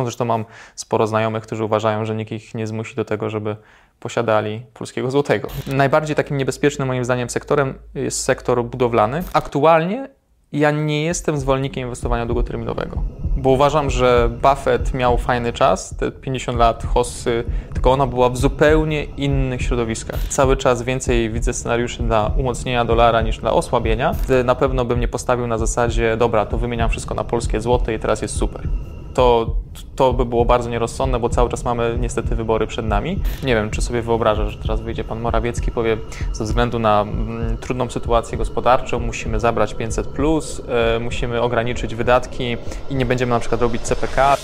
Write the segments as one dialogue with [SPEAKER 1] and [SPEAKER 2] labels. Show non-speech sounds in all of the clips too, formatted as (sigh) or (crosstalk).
[SPEAKER 1] Zresztą mam sporo znajomych, którzy uważają, że nikt ich nie zmusi do tego, żeby posiadali polskiego złotego. Najbardziej takim niebezpiecznym moim zdaniem sektorem jest sektor budowlany. Aktualnie ja nie jestem zwolennikiem inwestowania długoterminowego, bo uważam, że Buffett miał fajny czas, te 50 lat hossy, tylko ona była w zupełnie innych środowiskach. Cały czas więcej widzę scenariuszy dla umocnienia dolara niż dla osłabienia. Na pewno bym nie postawił na zasadzie, dobra, to wymieniam wszystko na polskie złote i teraz jest super to, to by było bardzo nierozsądne, bo cały czas mamy niestety wybory przed nami. Nie wiem, czy sobie wyobrażasz, że teraz wyjdzie pan Morawiecki i powie, ze względu na mm, trudną sytuację gospodarczą musimy zabrać 500, plus, y, musimy ograniczyć wydatki i nie będziemy na przykład robić CPK.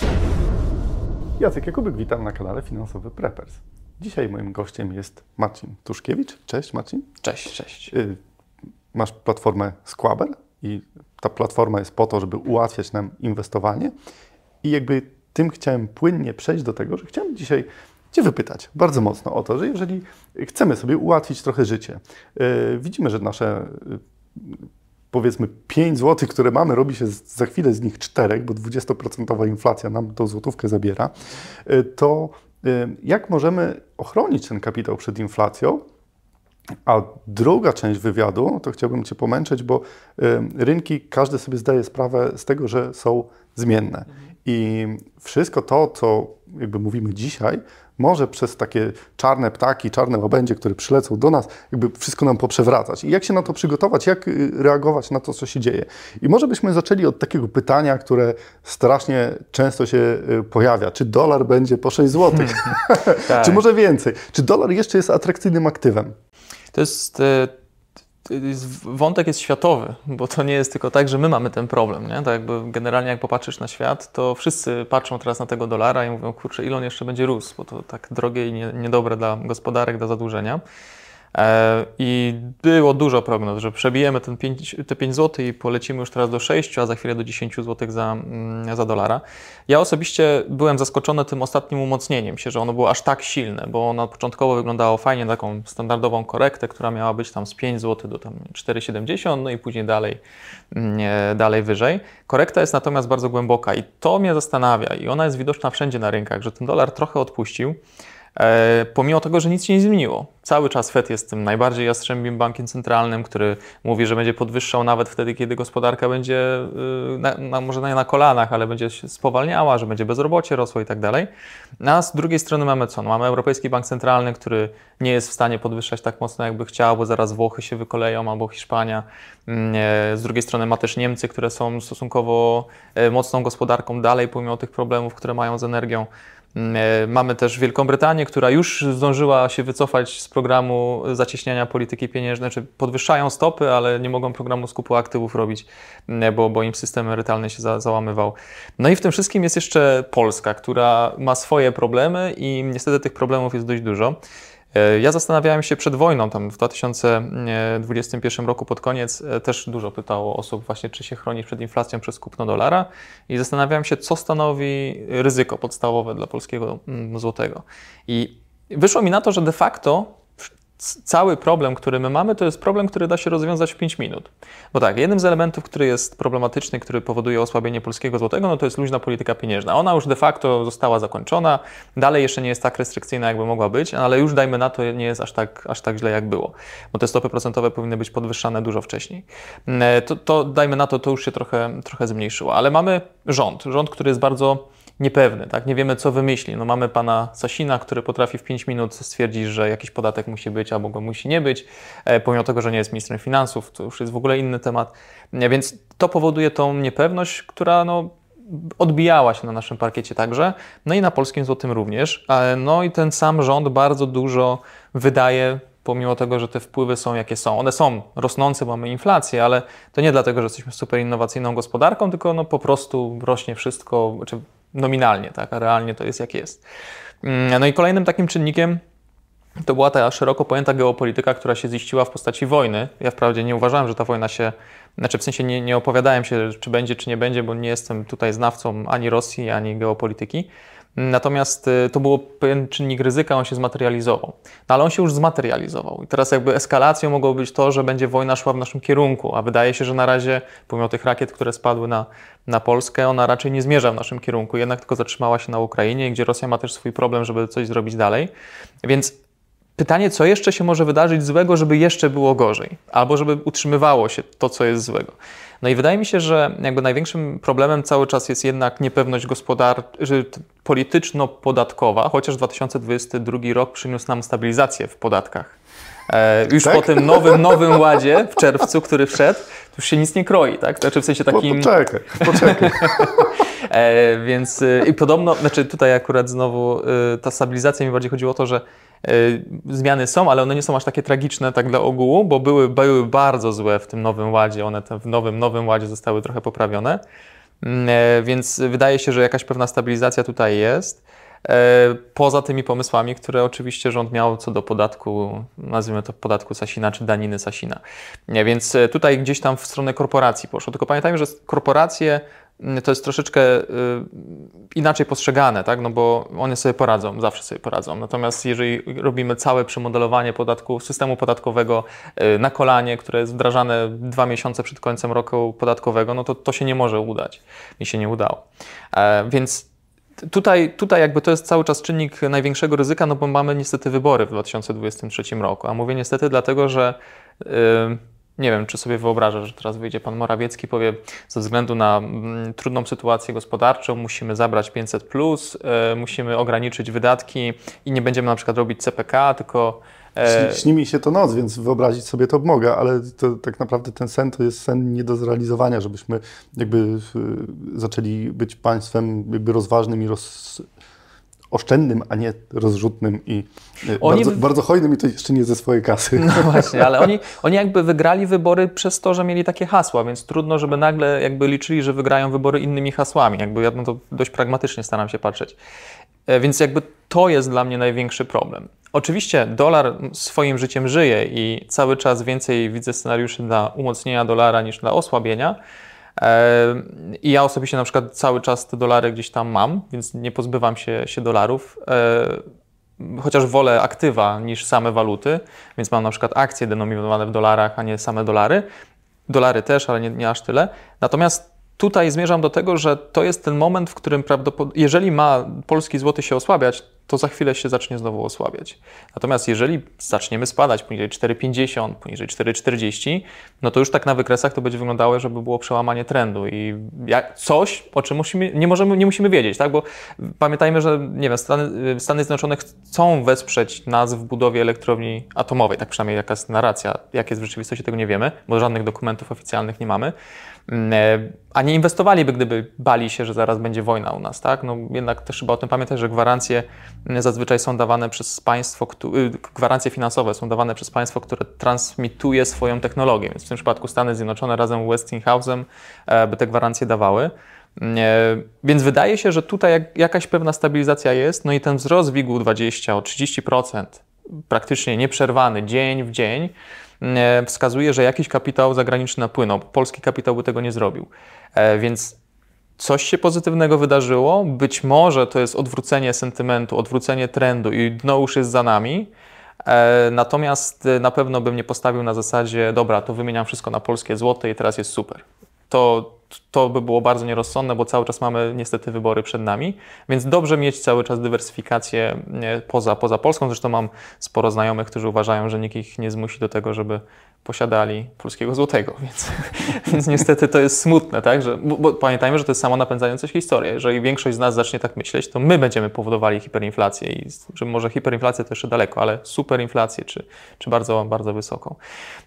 [SPEAKER 2] Jacek Jakubik, witam na kanale Finansowy Preppers. Dzisiaj moim gościem jest Marcin Tuszkiewicz. Cześć Marcin.
[SPEAKER 1] Cześć, cześć. Y,
[SPEAKER 2] masz platformę Squabble i ta platforma jest po to, żeby ułatwiać nam inwestowanie. I jakby tym chciałem płynnie przejść do tego, że chciałem dzisiaj Cię wypytać bardzo mocno o to, że jeżeli chcemy sobie ułatwić trochę życie, yy, widzimy, że nasze yy, powiedzmy 5 zł, które mamy, robi się za chwilę z nich 4, bo 20% inflacja nam tą złotówkę zabiera, yy, to jak możemy ochronić ten kapitał przed inflacją? A druga część wywiadu, to chciałbym Cię pomęczyć, bo rynki, każdy sobie zdaje sprawę z tego, że są zmienne. I wszystko to, co jakby mówimy dzisiaj, może przez takie czarne ptaki, czarne łabędzie, które przylecą do nas, jakby wszystko nam poprzewracać. I jak się na to przygotować, jak y, reagować na to, co się dzieje. I może byśmy zaczęli od takiego pytania, które strasznie często się y, pojawia. Czy dolar będzie po 6 zł? (laughs) tak. Czy może więcej? Czy dolar jeszcze jest atrakcyjnym aktywem?
[SPEAKER 1] To jest y, wątek jest światowy, bo to nie jest tylko tak, że my mamy ten problem. Nie? Tak jakby generalnie jak popatrzysz na świat, to wszyscy patrzą teraz na tego dolara i mówią, kurczę, ile on jeszcze będzie rósł, bo to tak drogie i nie, niedobre dla gospodarek, dla zadłużenia. E, I było dużo prognoz, że przebijemy ten 5, te 5 zł i polecimy już teraz do 6, a za chwilę do 10 zł za, mm, za dolara. Ja osobiście byłem zaskoczony tym ostatnim umocnieniem się, że ono było aż tak silne, bo ono początkowo wyglądało fajnie, taką standardową korektę, która miała być tam z 5 zł do tam 4,70, no i później dalej, mm, dalej wyżej. Korekta jest natomiast bardzo głęboka i to mnie zastanawia i ona jest widoczna wszędzie na rynkach, że ten dolar trochę odpuścił. E, pomimo tego, że nic się nie zmieniło. Cały czas Fed jest tym najbardziej jastrzębim bankiem centralnym, który mówi, że będzie podwyższał nawet wtedy, kiedy gospodarka będzie, y, na, na, może nie na kolanach, ale będzie się spowalniała, że będzie bezrobocie rosło i tak dalej. A z drugiej strony mamy co? No mamy Europejski Bank Centralny, który nie jest w stanie podwyższać tak mocno, jakby chciał, bo zaraz Włochy się wykoleją albo Hiszpania. Mm, e, z drugiej strony ma też Niemcy, które są stosunkowo e, mocną gospodarką dalej, pomimo tych problemów, które mają z energią. Mm, e, mamy też Wielką Brytanię, która już zdążyła się wycofać z programu zacieśniania polityki pieniężnej, czy podwyższają stopy, ale nie mogą programu skupu aktywów robić, mm, bo, bo im system emerytalny się za, załamywał. No i w tym wszystkim jest jeszcze Polska, która ma swoje problemy i niestety tych problemów jest dość dużo. E, ja zastanawiałem się przed wojną, tam w 2021 roku pod koniec e, też dużo pytało osób właśnie, czy się chronić przed inflacją przez kupno dolara i zastanawiałem się, co stanowi ryzyko podstawowe dla polskiego mm, złotego. I wyszło mi na to, że de facto cały problem, który my mamy, to jest problem, który da się rozwiązać w 5 minut. Bo tak, jednym z elementów, który jest problematyczny, który powoduje osłabienie polskiego złotego, no to jest luźna polityka pieniężna. Ona już de facto została zakończona, dalej jeszcze nie jest tak restrykcyjna, jakby mogła być, ale już dajmy na to, nie jest aż tak, aż tak źle, jak było. Bo te stopy procentowe powinny być podwyższane dużo wcześniej. Mm, to, to dajmy na to, to już się trochę, trochę zmniejszyło. Ale mamy rząd, rząd, który jest bardzo niepewny, tak? Nie wiemy, co wymyśli. No mamy pana Sasina, który potrafi w 5 minut stwierdzić, że jakiś podatek musi być albo go musi nie być, e, pomimo tego, że nie jest ministrem finansów, to już jest w ogóle inny temat. E, więc to powoduje tą niepewność, która no, odbijała się na naszym parkiecie także, no i na polskim złotym również. E, no i ten sam rząd bardzo dużo wydaje pomimo tego, że te wpływy są jakie są. One są rosnące, mamy inflację, ale to nie dlatego, że jesteśmy super innowacyjną gospodarką, tylko no po prostu rośnie wszystko, czy nominalnie, tak, a realnie to jest jak jest. Mm, no i kolejnym takim czynnikiem to była ta szeroko pojęta geopolityka, która się ziściła w postaci wojny. Ja wprawdzie nie uważałem, że ta wojna się, znaczy w sensie nie, nie opowiadałem się, czy będzie, czy nie będzie, bo nie jestem tutaj znawcą ani Rosji, ani geopolityki. Natomiast y, to był pewien czynnik ryzyka, on się zmaterializował. No, ale on się już zmaterializował. I teraz jakby eskalacją mogło być to, że będzie wojna szła w naszym kierunku, a wydaje się, że na razie, pomimo tych rakiet, które spadły na, na Polskę, ona raczej nie zmierza w naszym kierunku, jednak tylko zatrzymała się na Ukrainie, gdzie Rosja ma też swój problem, żeby coś zrobić dalej. Więc pytanie, co jeszcze się może wydarzyć złego, żeby jeszcze było gorzej, albo żeby utrzymywało się to, co jest złego. No i wydaje mi się, że jakby największym problemem cały czas jest jednak niepewność gospodarcza, polityczno-podatkowa, chociaż 2022 rok przyniósł nam stabilizację w podatkach. E, już tak? po tym nowym, nowym ładzie w czerwcu, który wszedł, już się nic nie kroi, tak? Znaczy w sensie takim...
[SPEAKER 2] Poczekaj, poczekaj. (laughs)
[SPEAKER 1] e, więc e, i podobno, znaczy tutaj akurat znowu e, ta stabilizacja mi bardziej chodziło o to, że zmiany są, ale one nie są aż takie tragiczne tak dla ogółu, bo były, były bardzo złe w tym nowym ładzie, one w nowym, nowym ładzie zostały trochę poprawione, mm, e, więc wydaje się, że jakaś pewna stabilizacja tutaj jest. E, poza tymi pomysłami, które oczywiście rząd miał co do podatku, nazwijmy to podatku Sasina czy daniny Sasina. Więc e, tutaj gdzieś tam w stronę korporacji poszło. Tylko pamiętajmy, że korporacje to jest troszeczkę y, inaczej postrzegane, tak? no bo one sobie poradzą, zawsze sobie poradzą. Natomiast jeżeli robimy całe przemodelowanie podatku, systemu podatkowego y, na kolanie, które jest wdrażane dwa miesiące przed końcem roku podatkowego, no to to się nie może udać. Mi się nie udało. E, więc Tutaj, tutaj jakby to jest cały czas czynnik największego ryzyka, no bo mamy niestety wybory w 2023 roku. A mówię niestety dlatego, że yy, nie wiem, czy sobie wyobrażasz, że teraz wyjdzie pan Morawiecki powie, ze względu na mm, trudną sytuację gospodarczą musimy zabrać 500, plus, yy, musimy ograniczyć wydatki i nie będziemy na przykład robić CPK, tylko
[SPEAKER 2] E, śni mi się to noc, więc wyobrazić sobie to mogę, ale to, tak naprawdę ten sen to jest sen nie do zrealizowania, żebyśmy jakby y, zaczęli być państwem jakby rozważnym i roz, oszczędnym, a nie rozrzutnym i y, oni... bardzo, bardzo hojnym i to jeszcze nie ze swojej kasy.
[SPEAKER 1] No (laughs) właśnie, ale oni, oni jakby wygrali wybory przez to, że mieli takie hasła, więc trudno, żeby nagle jakby liczyli, że wygrają wybory innymi hasłami. Jakby ja to dość pragmatycznie staram się patrzeć. E, więc jakby to jest dla mnie największy problem. Oczywiście dolar swoim życiem żyje i cały czas więcej widzę scenariuszy dla umocnienia dolara niż dla osłabienia. I ja osobiście na przykład cały czas te dolary gdzieś tam mam, więc nie pozbywam się, się dolarów. Chociaż wolę aktywa niż same waluty, więc mam na przykład akcje denominowane w dolarach, a nie same dolary. Dolary też, ale nie, nie aż tyle. Natomiast tutaj zmierzam do tego, że to jest ten moment, w którym prawdopodobnie, jeżeli ma polski złoty się osłabiać, to za chwilę się zacznie znowu osłabiać. Natomiast jeżeli zaczniemy spadać poniżej 4,50, poniżej 4,40, no to już tak na wykresach to będzie wyglądało, żeby było przełamanie trendu i coś, o czym musimy, nie, możemy, nie musimy wiedzieć, tak? bo pamiętajmy, że nie wiem, Stany, Stany Zjednoczone chcą wesprzeć nas w budowie elektrowni atomowej, tak przynajmniej jaka jest narracja, jak jest w rzeczywistości, tego nie wiemy, bo żadnych dokumentów oficjalnych nie mamy. Mm, e, a nie inwestowaliby, gdyby bali się, że zaraz będzie wojna u nas, tak? No jednak też chyba o tym pamiętać, że gwarancje mm, zazwyczaj są dawane przez państwo, y, gwarancje finansowe są dawane przez państwo, które transmituje swoją technologię, więc w tym przypadku Stany Zjednoczone razem z Westinghouse'em e, by te gwarancje dawały. Mm, e, więc wydaje się, że tutaj jakaś pewna stabilizacja jest, no i ten wzrost WIG-u 20 o 30%, praktycznie nieprzerwany dzień w dzień, wskazuje, że jakiś kapitał zagraniczny napłynął. Polski kapitał by tego nie zrobił. E, więc coś się pozytywnego wydarzyło. Być może to jest odwrócenie sentymentu, odwrócenie trendu i dno już jest za nami. E, natomiast na pewno bym nie postawił na zasadzie, dobra, to wymieniam wszystko na polskie złote i teraz jest super. To, to by było bardzo nierozsądne, bo cały czas mamy niestety wybory przed nami, więc dobrze mieć cały czas dywersyfikację poza, poza Polską. Zresztą mam sporo znajomych, którzy uważają, że nikt ich nie zmusi do tego, żeby posiadali polskiego złotego, (laughs) więc, więc niestety to jest smutne, tak? Że, bo, bo, pamiętajmy, że to jest samo napędzająca się historia. Jeżeli większość z nas zacznie tak myśleć, to my będziemy powodowali hiperinflację i że może hiperinflację to jeszcze daleko, ale superinflację czy, czy bardzo, bardzo wysoką.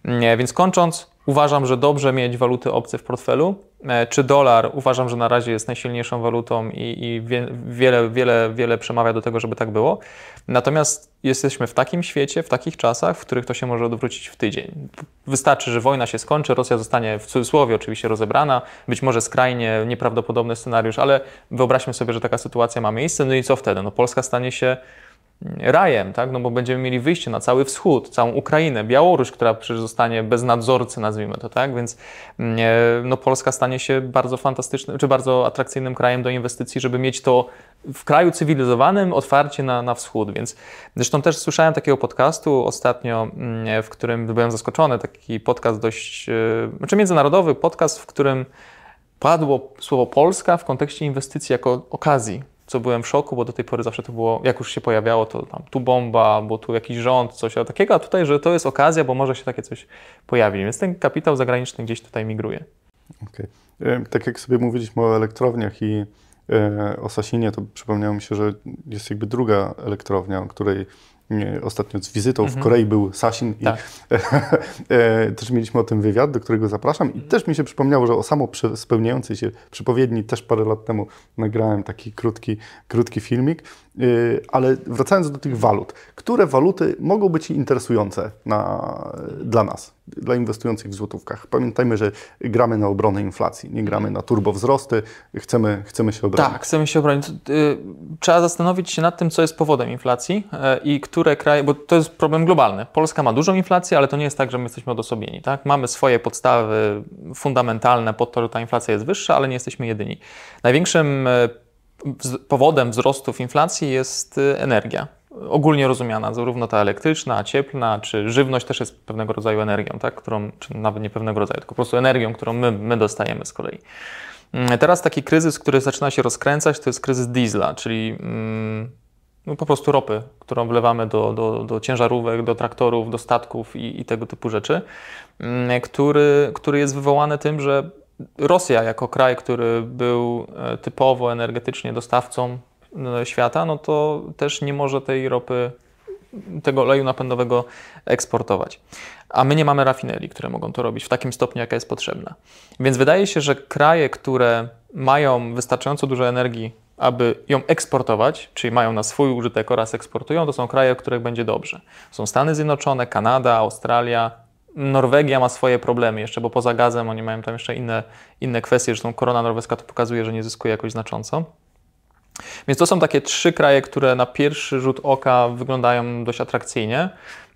[SPEAKER 1] Nie, więc kończąc, uważam, że dobrze mieć waluty obce w portfelu, E, czy dolar uważam, że na razie jest najsilniejszą walutą i, i wie, wiele, wiele, wiele przemawia do tego, żeby tak było. Natomiast jesteśmy w takim świecie, w takich czasach, w których to się może odwrócić w tydzień. Wystarczy, że wojna się skończy, Rosja zostanie w cudzysłowie oczywiście rozebrana, być może skrajnie nieprawdopodobny scenariusz, ale wyobraźmy sobie, że taka sytuacja ma miejsce, no i co wtedy? No Polska stanie się rajem, tak? no bo będziemy mieli wyjście na cały wschód, całą Ukrainę, Białoruś, która przecież zostanie bez nadzorcy, nazwijmy to, tak? Więc mm, no, Polska stanie się bardzo fantastycznym, czy bardzo atrakcyjnym krajem do inwestycji, żeby mieć to w kraju cywilizowanym otwarcie na, na wschód. Więc zresztą też słyszałem takiego podcastu ostatnio, mm, w którym byłem zaskoczony, taki podcast dość, e, znaczy międzynarodowy podcast, w którym padło słowo Polska w kontekście inwestycji jako okazji co byłem w szoku, bo do tej pory zawsze to było, jak już się pojawiało, to tam tu bomba, bo tu jakiś rząd, coś takiego, a tutaj, że to jest okazja, bo może się takie coś pojawi. Więc ten kapitał zagraniczny gdzieś tutaj migruje.
[SPEAKER 2] Okay. Tak jak sobie mówiliśmy o elektrowniach i e, o Sasinie, to przypomniało mi się, że jest jakby druga elektrownia, o której Ostatnio z wizytą mhm. w Korei był Sasin tak. i (laughs) e, też mieliśmy o tym wywiad, do którego zapraszam i mhm. też mi się przypomniało, że o samo spełniającej się przypowiedni też parę lat temu nagrałem taki krótki, krótki filmik. Y, ale wracając do tych walut, które waluty mogą być interesujące na, dla nas, dla inwestujących w złotówkach? Pamiętajmy, że gramy na obronę inflacji, nie gramy na turbowzrosty, chcemy, chcemy się obronić.
[SPEAKER 1] Tak, chcemy się obronić. Y, trzeba zastanowić się nad tym, co jest powodem inflacji i które kraje, bo to jest problem globalny. Polska ma dużą inflację, ale to nie jest tak, że my jesteśmy odosobieni. Tak? Mamy swoje podstawy fundamentalne pod to, że ta inflacja jest wyższa, ale nie jesteśmy jedyni. Największym powodem wzrostów inflacji jest y, energia. Ogólnie rozumiana, zarówno ta elektryczna, cieplna, czy żywność też jest pewnego rodzaju energią, tak? którą, czy nawet nie pewnego rodzaju, tylko po prostu energią, którą my, my dostajemy z kolei. Mm, teraz taki kryzys, który zaczyna się rozkręcać, to jest kryzys diesla, czyli mm, no po prostu ropy, którą wlewamy do, do, do ciężarówek, do traktorów, do statków i, i tego typu rzeczy, mm, który, który jest wywołany tym, że Rosja jako kraj, który był e, typowo energetycznie dostawcą e, świata, no to też nie może tej ropy, tego oleju napędowego eksportować. A my nie mamy rafinerii, które mogą to robić w takim stopniu, jaka jest potrzebna. Więc wydaje się, że kraje, które mają wystarczająco dużo energii, aby ją eksportować, czyli mają na swój użytek oraz eksportują, to są kraje, w których będzie dobrze. Są Stany Zjednoczone, Kanada, Australia, Norwegia ma swoje problemy jeszcze, bo poza gazem oni mają tam jeszcze inne, inne kwestie. Zresztą korona norweska to pokazuje, że nie zyskuje jakoś znacząco. Więc to są takie trzy kraje, które na pierwszy rzut oka wyglądają dość atrakcyjnie.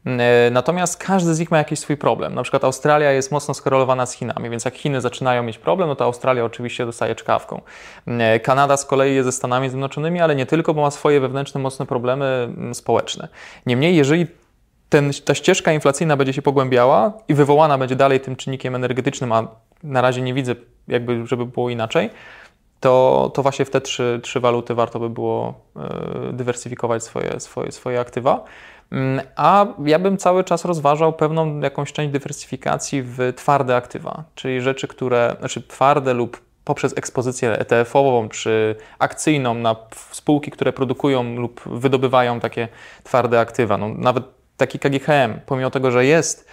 [SPEAKER 1] E, natomiast każdy z nich ma jakiś swój problem. Na przykład Australia jest mocno skorelowana z Chinami, więc jak Chiny zaczynają mieć problem, no to Australia oczywiście dostaje czkawką. E, Kanada z kolei jest ze Stanami Zjednoczonymi, ale nie tylko, bo ma swoje wewnętrzne mocne problemy mm, społeczne. Niemniej, jeżeli ten, ta ścieżka inflacyjna będzie się pogłębiała i wywołana będzie dalej tym czynnikiem energetycznym, a na razie nie widzę, jakby, żeby było inaczej, to, to właśnie w te trzy, trzy waluty warto by było e, dywersyfikować swoje, swoje, swoje aktywa. Mm, a ja bym cały czas rozważał pewną jakąś część dywersyfikacji w twarde aktywa, czyli rzeczy, które, znaczy twarde lub poprzez ekspozycję ETF-ową czy akcyjną na spółki, które produkują lub wydobywają takie twarde aktywa. No, nawet taki KGHM, pomimo tego, że jest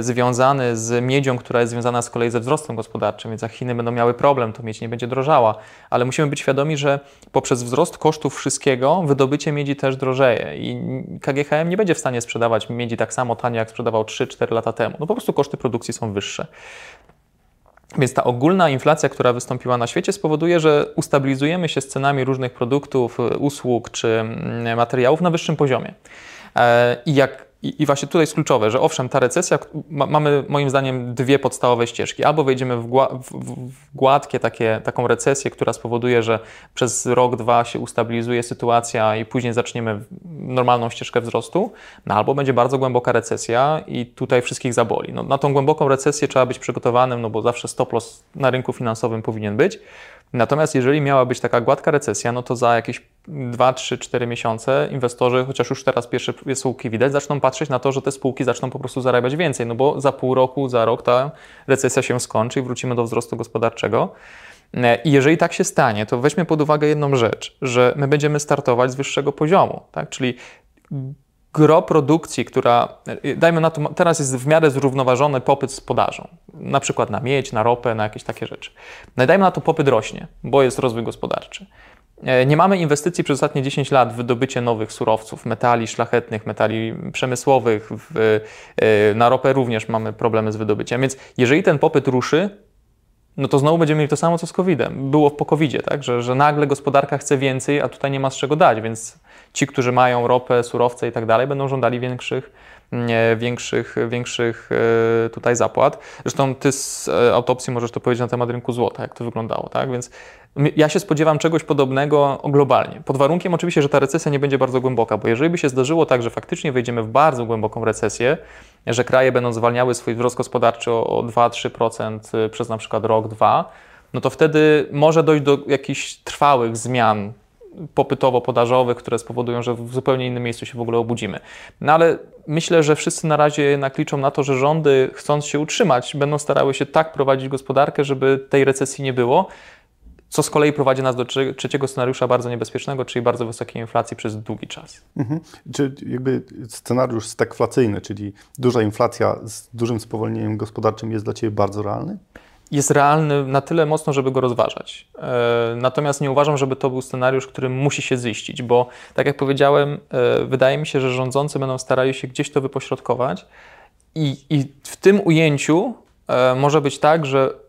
[SPEAKER 1] związany z miedzią, która jest związana z kolei ze wzrostem gospodarczym, więc jak Chiny będą miały problem, to miedź nie będzie drożała, ale musimy być świadomi, że poprzez wzrost kosztów wszystkiego wydobycie miedzi też drożeje i KGHM nie będzie w stanie sprzedawać miedzi tak samo tanio, jak sprzedawał 3-4 lata temu. No po prostu koszty produkcji są wyższe. Więc ta ogólna inflacja, która wystąpiła na świecie, spowoduje, że ustabilizujemy się z cenami różnych produktów, usług czy mm, materiałów na wyższym poziomie. E, I jak i, właśnie tutaj jest kluczowe, że owszem, ta recesja, ma, mamy moim zdaniem dwie podstawowe ścieżki. Albo wejdziemy w, gła, w, w, gładkie takie, taką recesję, która spowoduje, że przez rok, dwa się ustabilizuje sytuacja i później zaczniemy normalną ścieżkę wzrostu, no, albo będzie bardzo głęboka recesja i tutaj wszystkich zaboli. No, na tą głęboką recesję trzeba być przygotowanym, no bo zawsze stop loss na rynku finansowym powinien być. Natomiast jeżeli miała być taka gładka recesja, no to za jakieś 2, 3, 4 miesiące inwestorzy, chociaż już teraz pierwsze spółki widać, zaczną patrzeć na to, że te spółki zaczną po prostu zarabiać więcej, no bo za pół roku, za rok ta recesja się skończy i wrócimy do wzrostu gospodarczego. I jeżeli tak się stanie, to weźmy pod uwagę jedną rzecz, że my będziemy startować z wyższego poziomu, tak? czyli gro produkcji, która, dajmy na to, teraz jest w miarę zrównoważony popyt z podażą, na przykład na miedź, na ropę, na jakieś takie rzeczy. No dajmy na to popyt rośnie, bo jest rozwój gospodarczy. E, nie mamy inwestycji przez ostatnie 10 lat w wydobycie nowych surowców, metali szlachetnych, metali przemysłowych. W, e, na ropę również mamy problemy z wydobyciem. Więc jeżeli ten popyt ruszy, no to znowu będziemy mieli to samo co z COVID-em. Było po COVID-zie, tak? że, że nagle gospodarka chce więcej, a tutaj nie ma z czego dać, więc ci, którzy mają ropę, surowce i tak dalej, będą żądali większych, nie, większych, większych e, tutaj zapłat. Zresztą ty z e, autopsji możesz to powiedzieć na temat rynku złota, jak to wyglądało, tak? Więc ja się spodziewam czegoś podobnego globalnie. Pod warunkiem oczywiście, że ta recesja nie będzie bardzo głęboka, bo jeżeli by się zdarzyło tak, że faktycznie wejdziemy w bardzo głęboką recesję, że kraje będą zwalniały swój wzrost gospodarczy o 2-3% e, przez na przykład rok, dwa, no to wtedy może dojść do jakichś trwałych zmian popytowo-podażowych, które spowodują, że w zupełnie innym miejscu się w ogóle obudzimy. No ale myślę, że wszyscy na razie jednak liczą na to, że rządy, chcąc się utrzymać, będą starały się tak prowadzić gospodarkę, żeby tej recesji nie było, co z kolei prowadzi nas do trzeciego scenariusza bardzo niebezpiecznego, czyli bardzo wysokiej inflacji przez długi czas.
[SPEAKER 2] Mhm. Czy jakby scenariusz stagflacyjny, czyli duża inflacja z dużym spowolnieniem gospodarczym jest dla Ciebie bardzo realny?
[SPEAKER 1] Jest realny na tyle mocno, żeby go rozważać. E, natomiast nie uważam, żeby to był scenariusz, który musi się ziścić, bo tak jak powiedziałem, e, wydaje mi się, że rządzący będą starali się gdzieś to wypośrodkować i, i w tym ujęciu e, może być tak, że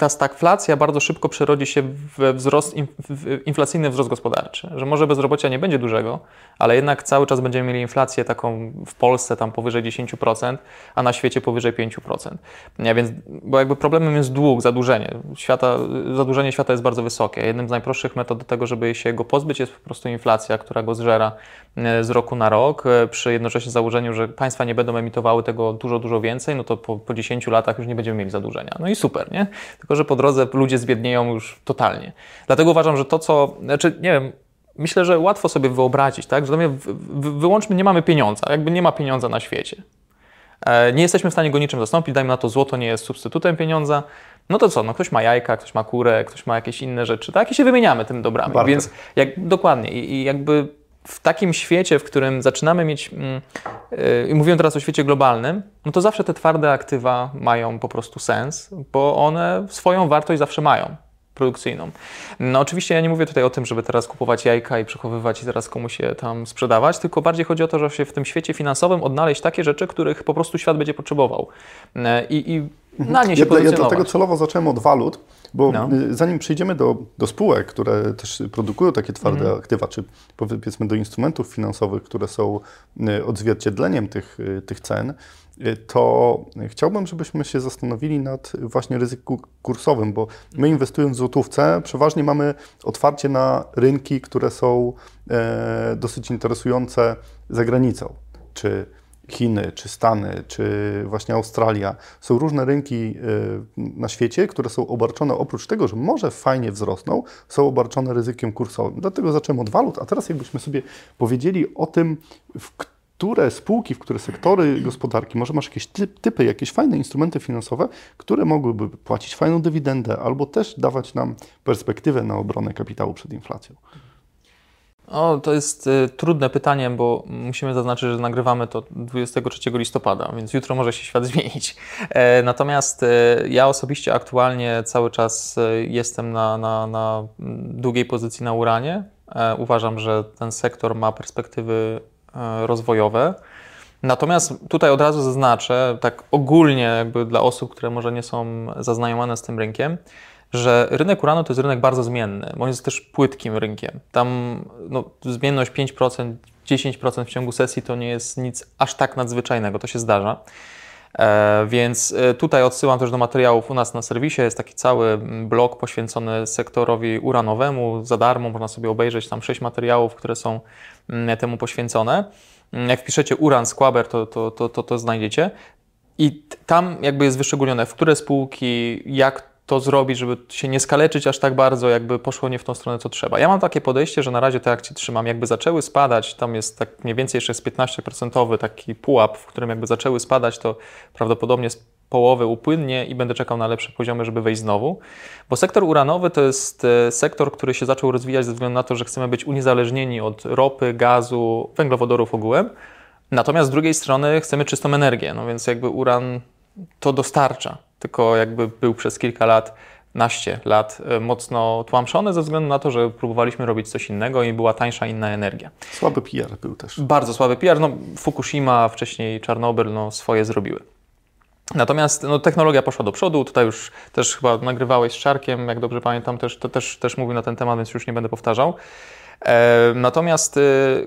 [SPEAKER 1] ta stagflacja bardzo szybko przerodzi się we wzrost, w inflacyjny wzrost gospodarczy. Że może bezrobocia nie będzie dużego, ale jednak cały czas będziemy mieli inflację taką w Polsce tam powyżej 10%, a na świecie powyżej 5%. Nie, więc, bo jakby problemem jest dług, zadłużenie. Świata, zadłużenie świata jest bardzo wysokie. Jednym z najprostszych metod do tego, żeby się go pozbyć jest po prostu inflacja, która go zżera e, z roku na rok, e, przy jednocześnie założeniu, że państwa nie będą emitowały tego dużo, dużo więcej, no to po, po 10 latach już nie będziemy mieli zadłużenia. No i super, nie? Tylko, że po drodze ludzie zbiednieją już totalnie. Dlatego uważam, że to, co, znaczy, nie wiem, myślę, że łatwo sobie wyobrazić, tak, że wyłączmy, nie mamy pieniądza, jakby nie ma pieniądza na świecie. E, nie jesteśmy w stanie go niczym zastąpić, dajmy na to, złoto nie jest substytutem pieniądza, no to co, no ktoś ma jajka, ktoś ma kurę, ktoś ma jakieś inne rzeczy, tak, i się wymieniamy tym dobrami, Bardzo. więc jak, dokładnie i, i jakby w takim świecie, w którym zaczynamy mieć, mm, y, i mówię teraz o świecie globalnym, no to zawsze te twarde aktywa mają po prostu sens, bo one swoją wartość zawsze mają produkcyjną. No oczywiście ja nie mówię tutaj o tym, żeby teraz kupować jajka i przechowywać i zaraz komuś je tam sprzedawać, tylko bardziej chodzi o to, że się w tym świecie finansowym odnaleźć takie rzeczy, których po prostu świat będzie potrzebował. Y, I, i na nie się
[SPEAKER 2] ja, ja dlatego celowo zacząłem od walut, bo no. Y, zanim przejdziemy do, do spółek, które też produkują takie twarde mm. aktywa, czy powiedzmy do instrumentów finansowych, które są y, odzwierciedleniem tych, y, tych cen, to chciałbym, żebyśmy się zastanowili nad właśnie ryzykiem kursowym, bo my inwestując w złotówce, przeważnie mamy otwarcie na rynki, które są e, dosyć interesujące za granicą. Czy Chiny, czy Stany, czy właśnie Australia. Są różne rynki y, na świecie, które są obarczone, oprócz tego, że może fajnie wzrosną, są obarczone ryzykiem kursowym. Dlatego zacząłem od walut, a teraz jakbyśmy sobie powiedzieli o tym, w które spółki, w które sektory gospodarki, może masz jakieś typy, jakieś fajne instrumenty finansowe, które mogłyby płacić fajną dywidendę albo też dawać nam perspektywę na obronę kapitału przed inflacją.
[SPEAKER 1] O, to jest y, trudne pytanie, bo musimy zaznaczyć, że nagrywamy to 23 listopada, więc jutro może się świat (laughs) zmienić. E, natomiast e, ja osobiście aktualnie cały czas e, jestem na, na, na długiej pozycji na uranie. E, uważam, że ten sektor ma perspektywy e, rozwojowe. Natomiast tutaj od razu zaznaczę, tak ogólnie jakby dla osób, które może nie są zaznajomione z tym rynkiem, że rynek uranu to jest rynek bardzo zmienny, bo on jest też płytkim rynkiem. Tam no, zmienność 5%, 10% w ciągu sesji to nie jest nic aż tak nadzwyczajnego, to się zdarza. E, więc e, tutaj odsyłam też do materiałów u nas na serwisie. Jest taki cały blok poświęcony sektorowi uranowemu. Za darmo można sobie obejrzeć tam sześć materiałów, które są mm, temu poświęcone. Mm, jak wpiszecie uran Squaber, to, to, to, to, to znajdziecie. I tam jakby jest wyszczególnione, w które spółki, jak to zrobić, żeby się nie skaleczyć aż tak bardzo, jakby poszło nie w tą stronę, co trzeba. Ja mam takie podejście, że na razie te akcje trzymam. Jakby zaczęły spadać, tam jest tak mniej więcej jeszcze jest 15% taki pułap, w którym jakby zaczęły spadać, to prawdopodobnie z połowy upłynnie i będę czekał na lepsze poziomy, żeby wejść znowu. Bo sektor uranowy to jest e, sektor, który się zaczął rozwijać ze względu na to, że chcemy być uniezależnieni od ropy, gazu, węglowodorów ogółem. Natomiast z drugiej strony chcemy czystą energię, no więc jakby uran to dostarcza tylko jakby był przez kilka lat, naście lat e, mocno tłamszony ze względu na to, że próbowaliśmy robić coś innego i była tańsza inna energia.
[SPEAKER 2] Słaby PR był też.
[SPEAKER 1] Bardzo słaby PR. No, Fukushima, wcześniej Czarnobyl no, swoje zrobiły. Natomiast no, technologia poszła do przodu, tutaj już też chyba nagrywałeś z Czarkiem, jak dobrze pamiętam, też, to też, też mówił na ten temat, więc już nie będę powtarzał. E, natomiast e,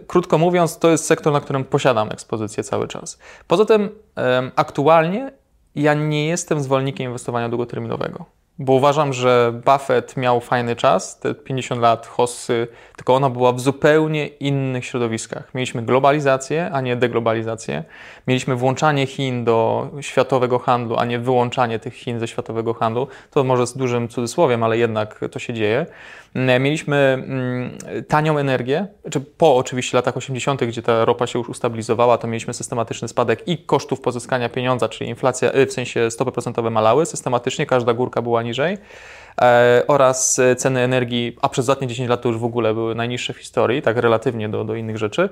[SPEAKER 1] krótko mówiąc, to jest sektor, na którym posiadam ekspozycję cały czas. Poza tym e, aktualnie ja nie jestem zwolennikiem inwestowania długoterminowego. Bo uważam, że Buffett miał fajny czas, te 50 lat hossy, tylko ona była w zupełnie innych środowiskach. Mieliśmy globalizację, a nie deglobalizację. Mieliśmy włączanie Chin do światowego handlu, a nie wyłączanie tych Chin ze światowego handlu. To może z dużym cudzysłowiem, ale jednak to się dzieje. Mieliśmy mm, tanią energię, czy po oczywiście latach 80., gdzie ta ropa się już ustabilizowała, to mieliśmy systematyczny spadek i kosztów pozyskania pieniądza, czyli inflacja, y, w sensie stopy procentowe malały, systematycznie każda górka była niżej oraz ceny energii, a przez ostatnie 10 lat to już w ogóle były najniższe w historii, tak relatywnie do, do innych rzeczy.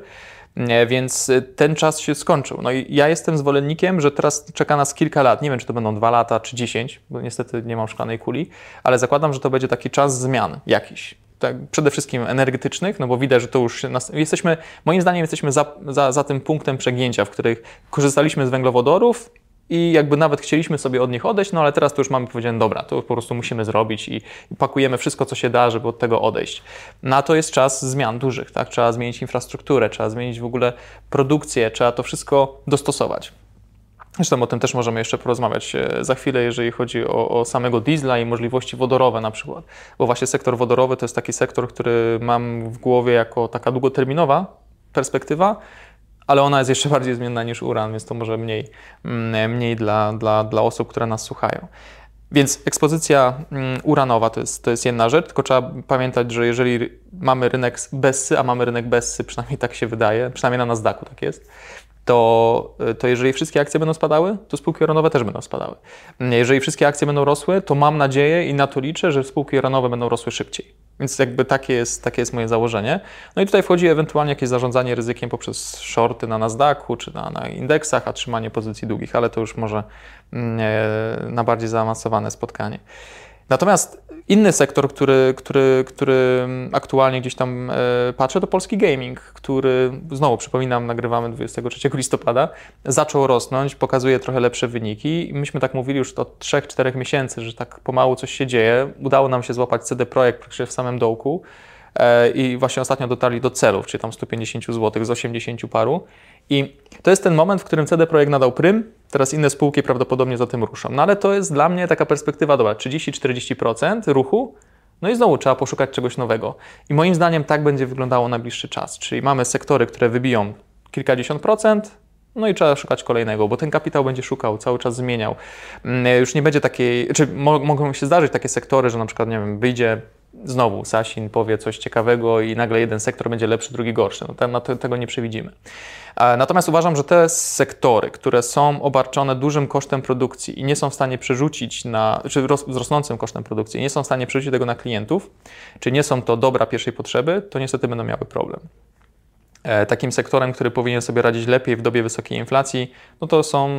[SPEAKER 1] Więc ten czas się skończył. No i ja jestem zwolennikiem, że teraz czeka nas kilka lat. Nie wiem, czy to będą dwa lata, czy dziesięć, bo niestety nie mam szklanej kuli, ale zakładam, że to będzie taki czas zmian jakiś. Tak, przede wszystkim energetycznych, no bo widać, że to już nas, jesteśmy, moim zdaniem jesteśmy za, za, za tym punktem przegięcia, w których korzystaliśmy z węglowodorów i jakby nawet chcieliśmy sobie od nich odejść, no ale teraz to już mamy powiedziane, dobra, to po prostu musimy zrobić i, pakujemy wszystko, co się da, żeby od tego odejść. Na to jest czas zmian dużych, tak? Trzeba zmienić infrastrukturę, trzeba zmienić w ogóle produkcję, trzeba to wszystko dostosować. Zresztą o tym też możemy jeszcze porozmawiać e, za chwilę, jeżeli chodzi o, o, samego diesla i możliwości wodorowe na przykład. Bo właśnie sektor wodorowy to jest taki sektor, który mam w głowie jako taka długoterminowa perspektywa, ale ona jest jeszcze bardziej zmienna niż uran, więc to może mniej, mm, mniej dla, dla, dla osób, które nas słuchają. Więc ekspozycja mm, uranowa to jest, to jest jedna rzecz, tylko trzeba pamiętać, że jeżeli mamy rynek bessy, a mamy rynek bessy, przynajmniej tak się wydaje, przynajmniej na Nasdaqu tak jest, to, to jeżeli wszystkie akcje będą spadały, to spółki uranowe też będą spadały. Jeżeli wszystkie akcje będą rosły, to mam nadzieję i na to liczę, że spółki uranowe będą rosły szybciej. Więc jakby takie jest, takie jest moje założenie. No i tutaj wchodzi ewentualnie jakieś zarządzanie ryzykiem poprzez shorty na Nasdaqu czy na, na indeksach, a trzymanie pozycji długich, ale to już może mm, na bardziej zaawansowane spotkanie. Natomiast inny sektor, który, który, który aktualnie gdzieś tam e, patrzę, to polski gaming, który, znowu przypominam, nagrywamy 23 listopada, zaczął rosnąć, pokazuje trochę lepsze wyniki. Myśmy tak mówili już od 3-4 miesięcy, że tak pomału coś się dzieje. Udało nam się złapać CD Projekt w samym dołku i właśnie ostatnio dotarli do celów, czyli tam 150 zł z 80 paru. I to jest ten moment, w którym CD Projekt nadał prym, teraz inne spółki prawdopodobnie za tym ruszą. No ale to jest dla mnie taka perspektywa, dobra, 30-40% ruchu, no i znowu trzeba poszukać czegoś nowego. I moim zdaniem tak będzie wyglądało najbliższy czas. Czyli mamy sektory, które wybiją kilkadziesiąt procent, no i trzeba szukać kolejnego, bo ten kapitał będzie szukał, cały czas zmieniał. Mm, już nie będzie takiej, czy mogą się zdarzyć takie sektory, że na przykład, nie wiem, wyjdzie znowu Sasin powie coś ciekawego i nagle jeden sektor będzie lepszy, drugi gorszy. No, ten, no, tego nie przewidzimy. Natomiast uważam, że te sektory, które są obarczone dużym kosztem produkcji i nie są w stanie przerzucić na, czy z rosnącym kosztem produkcji, nie są w stanie przerzucić tego na klientów, czy nie są to dobra pierwszej potrzeby, to niestety będą miały problem. E, takim sektorem, który powinien sobie radzić lepiej w dobie wysokiej inflacji, no to są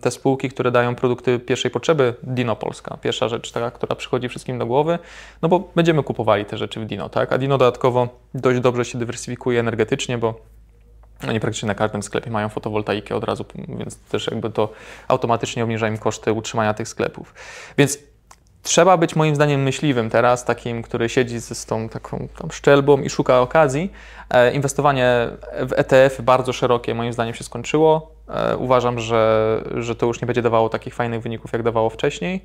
[SPEAKER 1] te spółki, które dają produkty pierwszej potrzeby, Dino Polska. Pierwsza rzecz, taka, która przychodzi wszystkim do głowy, no bo będziemy kupowali te rzeczy w Dino, tak? A Dino dodatkowo dość dobrze się dywersyfikuje energetycznie, bo oni praktycznie na każdym sklepie mają fotowoltaikę od razu, więc też jakby to automatycznie obniża im koszty utrzymania tych sklepów. Więc trzeba być moim zdaniem myśliwym teraz, takim, który siedzi z tą taką szczelbą i szuka okazji. E, inwestowanie w ETF bardzo szerokie moim zdaniem się skończyło. E, uważam, że, że to już nie będzie dawało takich fajnych wyników, jak dawało wcześniej.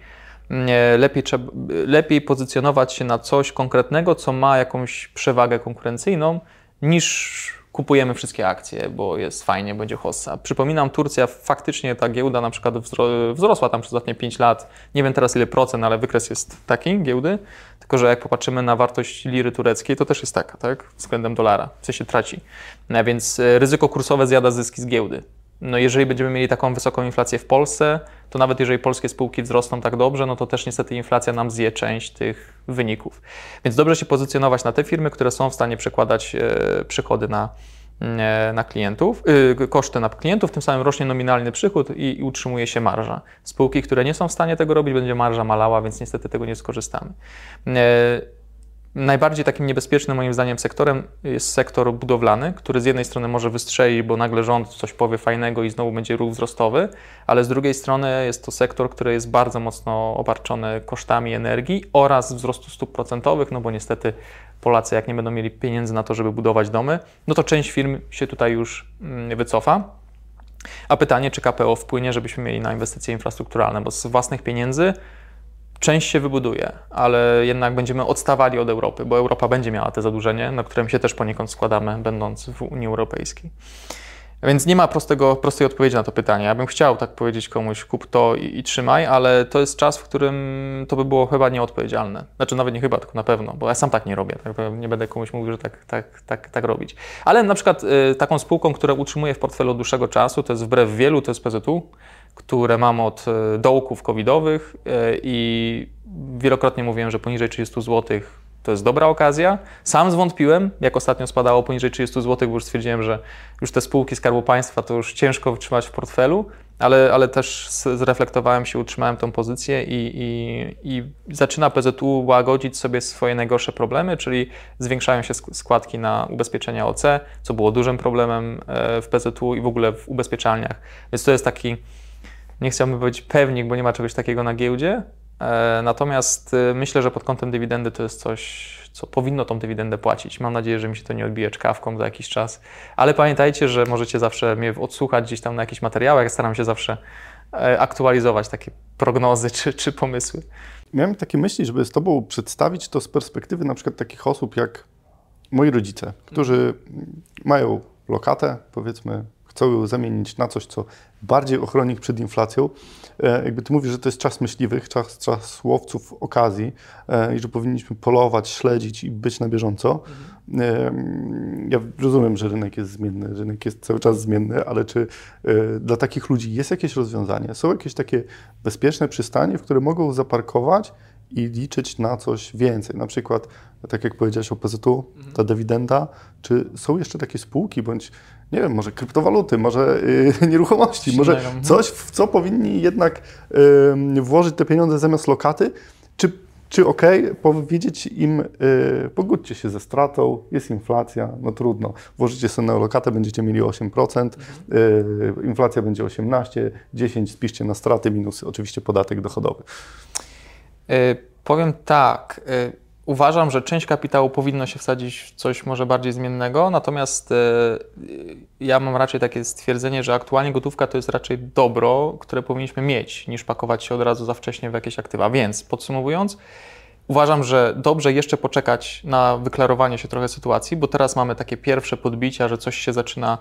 [SPEAKER 1] Lepiej, trzeba, lepiej pozycjonować się na coś konkretnego, co ma jakąś przewagę konkurencyjną, niż kupujemy wszystkie akcje, bo jest fajnie, będzie hossa. Przypominam, Turcja faktycznie ta giełda na przykład wzrosła tam przez ostatnie 5 lat. Nie wiem teraz ile procent, ale wykres jest taki giełdy. Tylko, że jak popatrzymy na wartość liry tureckiej, to też jest taka, tak? Względem dolara. W sensie traci. No, więc e, ryzyko kursowe zjada zyski z giełdy. No jeżeli będziemy mieli taką wysoką inflację w Polsce, to nawet jeżeli polskie spółki wzrosną tak dobrze, no to też niestety inflacja nam zje część tych wyników. Więc dobrze się pozycjonować na te firmy, które są w stanie przekładać e, przychody na, e, na klientów, e, koszty na klientów, tym samym rośnie nominalny przychód i, i utrzymuje się marża. Spółki, które nie są w stanie tego robić, będzie marża malała, więc niestety tego nie skorzystamy. Najbardziej takim niebezpiecznym moim zdaniem sektorem jest sektor budowlany, który z jednej strony może wystrzelić, bo nagle rząd coś powie fajnego i znowu będzie ruch wzrostowy, ale z drugiej strony jest to sektor, który jest bardzo mocno obarczony kosztami energii oraz wzrostu stóp procentowych, no bo niestety Polacy jak nie będą mieli pieniędzy na to, żeby budować domy, no to część firm się tutaj już mm, wycofa. A pytanie, czy KPO wpłynie, żebyśmy mieli na inwestycje infrastrukturalne, bo z własnych pieniędzy część się wybuduje, ale jednak będziemy odstawali od Europy, bo Europa będzie miała te zadłużenie, na które my się też poniekąd składamy, będąc w Unii Europejskiej. Więc nie ma prostego, prostej odpowiedzi na to pytanie. Ja bym chciał tak powiedzieć komuś, kup to i, i, trzymaj, ale to jest czas, w którym to by było chyba nieodpowiedzialne. Znaczy nawet nie chyba, tylko na pewno, bo ja sam tak nie robię. Tak? Nie będę komuś mówił, że tak, tak, tak, tak robić. Ale na przykład y, taką spółką, która utrzymuje w portfelu od dłuższego czasu, to jest wbrew wielu, to jest PZU, które mam od y, dołków covidowych y, i wielokrotnie mówiłem, że poniżej 30 zł to jest dobra okazja. Sam zwątpiłem, jak ostatnio spadało poniżej 30 zł, bo już stwierdziłem, że już te spółki Skarbu Państwa to już ciężko wytrzymać w portfelu, ale, ale też zreflektowałem się, utrzymałem tą pozycję i, i, i zaczyna PZU łagodzić sobie swoje najgorsze problemy, czyli zwiększają się składki na ubezpieczenia OC, co było dużym problemem e, w PZU i w ogóle w ubezpieczalniach. Więc to jest taki, nie chciałbym powiedzieć pewnik, bo nie ma czegoś takiego na giełdzie, E, natomiast y, myślę, że pod kątem dywidendy to jest coś, co powinno tą dywidendę płacić. Mam nadzieję, że mi się to nie odbije czkawką za jakiś czas. Ale pamiętajcie, że możecie zawsze mnie odsłuchać gdzieś tam na jakichś materiałach. Staram się zawsze e, aktualizować takie prognozy czy, czy pomysły.
[SPEAKER 2] Miałem takie myśli, żeby z Tobą przedstawić to z perspektywy na przykład takich osób jak moi rodzice, którzy mają lokatę, powiedzmy chcą zamienić na coś, co bardziej ochroni ich przed inflacją. E, jakby ty mówisz, że to jest czas myśliwych, czas, czas łowców okazji e, i że powinniśmy polować, śledzić i być na bieżąco. Mhm. Ja rozumiem, że rynek jest zmienny, rynek jest cały czas zmienny, ale czy dla takich ludzi jest jakieś rozwiązanie? Są jakieś takie bezpieczne przystanie, w które mogą zaparkować i liczyć na coś więcej. Na przykład, tak jak powiedziałeś o PZU, mhm. ta dywidenda, czy są jeszcze takie spółki, bądź nie wiem, może kryptowaluty, może yy, (laughs) nieruchomości, może mhm. coś, w co powinni jednak yy, włożyć te pieniądze zamiast lokaty, czy, czy ok, powiedzieć im, yy, pogódźcie się ze stratą, jest inflacja, no trudno, włożycie sobie na lokatę, będziecie mieli 8%, mhm. Y, inflacja będzie 18, 10, spiszcie na straty minus oczywiście podatek dochodowy.
[SPEAKER 1] Y, powiem tak, y, uważam, że część kapitału powinno się wsadzić w coś może bardziej zmiennego, natomiast y, ja mam raczej takie stwierdzenie, że aktualnie gotówka to jest raczej dobro, które powinniśmy mieć, niż pakować się od razu za wcześnie w jakieś aktywa. Więc podsumowując, Uważam, że dobrze jeszcze poczekać na wyklarowanie się trochę sytuacji, bo teraz mamy takie pierwsze podbicia, że coś się zaczyna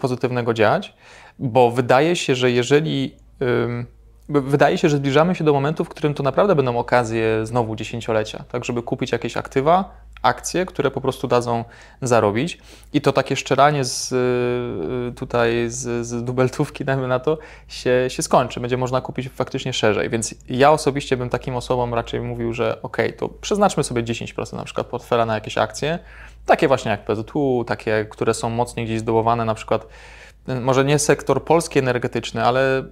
[SPEAKER 1] pozytywnego dziać, bo wydaje się, że jeżeli wydaje się, że zbliżamy się do momentu, w którym to naprawdę będą okazje znowu dziesięciolecia, tak żeby kupić jakieś aktywa, akcje, które po prostu dadzą zarobić. I to takie szczeranie z, y, tutaj z, z dubeltówki, (laughs) dajmy na to, się, się skończy. Będzie można kupić faktycznie szerzej, więc ja osobiście bym takim osobom raczej mówił, że ok, to przeznaczmy sobie 10% na przykład portfela na jakieś akcje, takie właśnie jak PZU, takie, które są mocniej gdzieś zdołowane, na przykład może nie sektor polski energetyczny, ale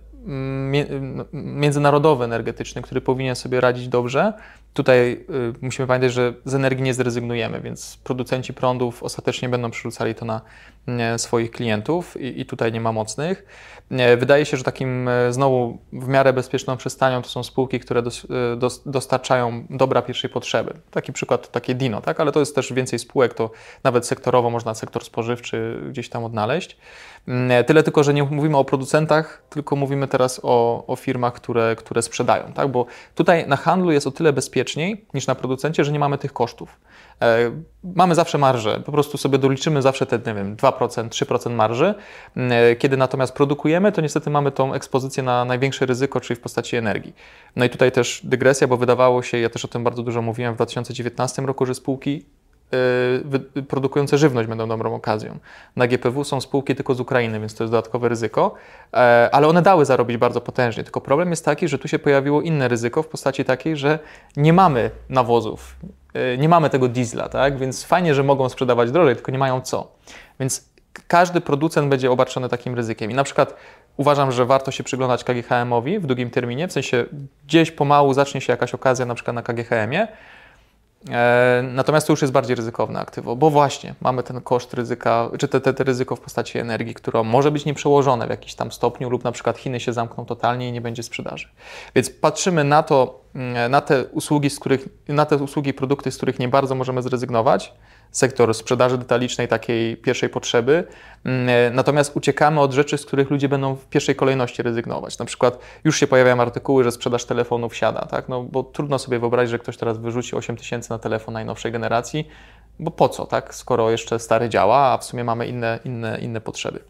[SPEAKER 1] międzynarodowy energetyczny, który powinien sobie radzić dobrze. Tutaj y, musimy pamiętać, że z energii nie zrezygnujemy, więc producenci prądów ostatecznie będą przerzucali to na swoich klientów i, i tutaj nie ma mocnych. Wydaje się, że takim e, znowu w miarę bezpieczną przystanią to są spółki, które dos, e, dos, dostarczają dobra pierwszej potrzeby. Taki przykład, takie Dino, tak? ale to jest też więcej spółek, to nawet sektorowo można sektor spożywczy gdzieś tam odnaleźć. Mm, tyle tylko, że nie mówimy o producentach, tylko mówimy teraz o, o firmach, które, które sprzedają, tak? bo tutaj na handlu jest o tyle bezpieczniej niż na producencie, że nie mamy tych kosztów. E, mamy zawsze marżę, po prostu sobie doliczymy zawsze te, nie wiem, 2%, 3% marży. Mm, kiedy natomiast produkujemy, to niestety mamy tą ekspozycję na największe ryzyko, czyli w postaci energii. No i tutaj też dygresja, bo wydawało się, ja też o tym bardzo dużo mówiłem w 2019 roku, że spółki produkujące żywność będą dobrą okazją. Na GPW są spółki tylko z Ukrainy, więc to jest dodatkowe ryzyko, e, ale one dały zarobić bardzo potężnie. Tylko problem jest taki, że tu się pojawiło inne ryzyko w postaci takiej, że nie mamy nawozów, e, nie mamy tego diesla, tak? więc fajnie, że mogą sprzedawać drożej, tylko nie mają co. Więc każdy producent będzie obarczony takim ryzykiem. I na przykład uważam, że warto się przyglądać KGHM-owi w długim terminie, w sensie gdzieś pomału zacznie się jakaś okazja, na przykład na KGHM-ie, natomiast to już jest bardziej ryzykowne aktywo, bo właśnie mamy ten koszt ryzyka, czy te, te, te ryzyko w postaci energii, które może być nieprzełożone w jakiś tam stopniu, lub na przykład Chiny się zamkną totalnie i nie będzie sprzedaży. Więc patrzymy na to, mm, na te usługi, z których, na te usługi, produkty, z których nie bardzo możemy zrezygnować, sektor sprzedaży detalicznej takiej pierwszej potrzeby, mm, e, natomiast uciekamy od rzeczy, z których ludzie będą w pierwszej kolejności rezygnować. Na przykład już się pojawiają artykuły, że sprzedaż telefonów siada, tak? no, bo trudno sobie wyobrazić, że ktoś teraz wyrzuci 8 tysięcy na telefon najnowszej generacji, bo po co, tak? skoro jeszcze stary działa, a w sumie mamy inne, inne, inne potrzeby.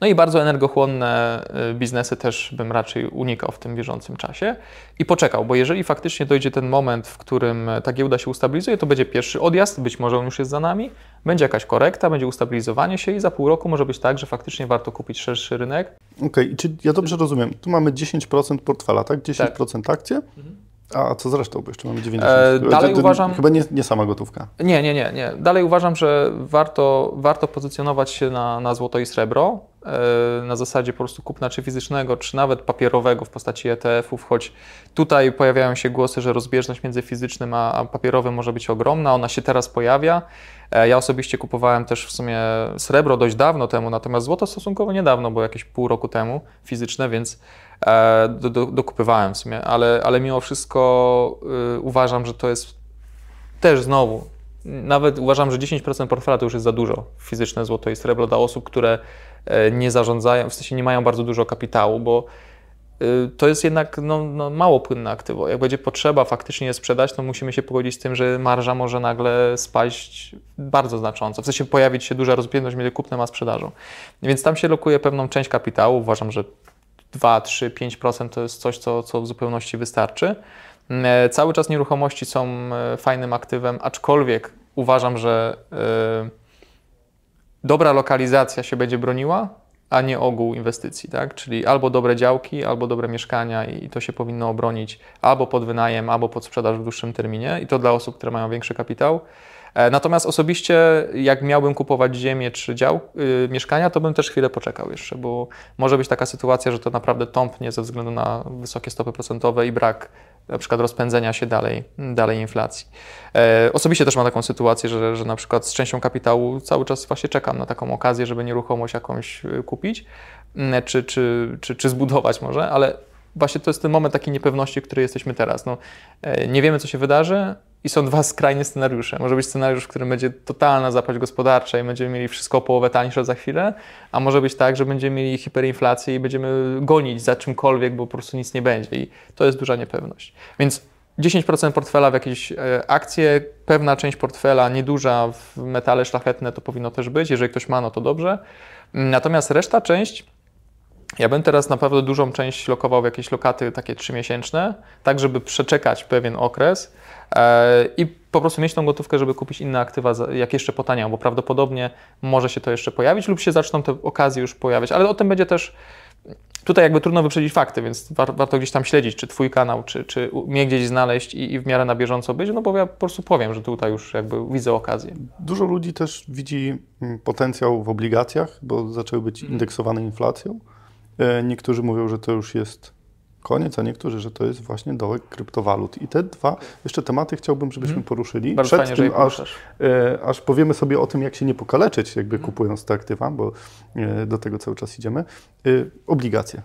[SPEAKER 1] No i bardzo energochłonne y, biznesy też bym raczej unikał w tym bieżącym czasie i poczekał, bo jeżeli faktycznie dojdzie ten moment, w którym ta giełda się ustabilizuje, to będzie pierwszy odjazd, być może on już jest za nami, będzie jakaś korekta, będzie ustabilizowanie się i za pół roku może być tak, że faktycznie warto kupić szerszy rynek.
[SPEAKER 2] Okej, okay. czy ja dobrze rozumiem, tu mamy 10% portfela, tak? 10% tak. akcje? Mhm. A co zresztą, bo jeszcze mamy 90. E,
[SPEAKER 1] dalej to, to, uważam.
[SPEAKER 2] Chyba nie, nie, sama gotówka.
[SPEAKER 1] Nie, nie, nie, nie. Dalej uważam, że warto, warto pozycjonować się na, na złoto i srebro. E, na zasadzie po prostu kupna czy fizycznego, czy nawet papierowego w postaci ETF-ów, choć tutaj pojawiają się głosy, że rozbieżność między fizycznym a, papierowym może być ogromna. Ona się teraz pojawia. E, ja osobiście kupowałem też w sumie srebro dość dawno temu, natomiast złoto stosunkowo niedawno, bo jakieś pół roku temu fizyczne, więc do, do, dokupywałem w sumie, ale, ale mimo wszystko y, uważam, że to jest też znowu, nawet uważam, że 10% portfela to już jest za dużo fizyczne złoto i srebro dla osób, które e, nie zarządzają, w sensie nie mają bardzo dużo kapitału, bo y, to jest jednak no, no, mało płynne aktywo. Jak będzie potrzeba faktycznie je sprzedać, to musimy się pogodzić z tym, że marża może nagle spaść bardzo znacząco. W sensie pojawić się duża rozbieżność między kupnem a sprzedażą. Więc tam się lokuje pewną część kapitału. Uważam, że 2, 3, 5% to jest coś, co, co w zupełności wystarczy. E, cały czas nieruchomości są e, fajnym aktywem, aczkolwiek uważam, że e, dobra lokalizacja się będzie broniła, a nie ogół inwestycji, tak? Czyli albo dobre działki, albo dobre mieszkania i to się powinno obronić albo pod wynajem, albo pod sprzedaż w dłuższym terminie i to dla osób, które mają większy kapitał. E, natomiast osobiście, jak miałbym kupować ziemię czy dział yy, mieszkania, to bym też chwilę poczekał jeszcze, bo może być taka sytuacja, że to naprawdę tąpnie ze względu na wysokie stopy procentowe i brak na przykład rozpędzenia się dalej, dalej inflacji. E, osobiście też mam taką sytuację, że, że na przykład z częścią kapitału cały czas właśnie czekam na taką okazję, żeby nieruchomość jakąś y, kupić, mm, czy, czy, czy, czy zbudować może, ale właśnie to jest ten moment takiej niepewności, w której jesteśmy teraz. No, e, nie wiemy, co się wydarzy, i są dwa skrajne scenariusze. Może być scenariusz, w którym będzie totalna zapaść gospodarcza i będziemy mieli wszystko o połowę tańsze za chwilę, a może być tak, że będziemy mieli hiperinflację i będziemy gonić za czymkolwiek, bo po prostu nic nie będzie i to jest duża niepewność. Więc 10% portfela w jakieś e, akcje, pewna część portfela, nieduża w metale szlachetne to powinno też być. Jeżeli ktoś ma, no to dobrze. Natomiast reszta część ja bym teraz naprawdę dużą część lokował w jakieś lokaty takie trzymiesięczne, tak żeby przeczekać pewien okres e, i po prostu mieć tą gotówkę, żeby kupić inne aktywa, jak jeszcze potaniają, bo prawdopodobnie może się to jeszcze pojawić lub się zaczną te okazje już pojawiać, ale o tym będzie też tutaj jakby trudno wyprzedzić fakty, więc war, warto gdzieś tam śledzić, czy Twój kanał, czy, czy mnie gdzieś znaleźć i, i, w miarę na bieżąco być, no bo ja po prostu powiem, że tutaj już jakby widzę okazję.
[SPEAKER 2] Dużo ludzi też widzi mm, potencjał w obligacjach, bo zaczęły być mhm. indeksowane inflacją. E, niektórzy mówią, że to już jest koniec, a niektórzy, że to jest właśnie dołek kryptowalut. I te dwa jeszcze tematy chciałbym, żebyśmy hmm. poruszyli.
[SPEAKER 1] Bardzo Przed fajnie, tym, aż,
[SPEAKER 2] e, aż powiemy sobie o tym, jak się nie pokaleczyć, jakby hmm. kupując te aktywa, bo e, do tego cały czas idziemy. E, obligacje.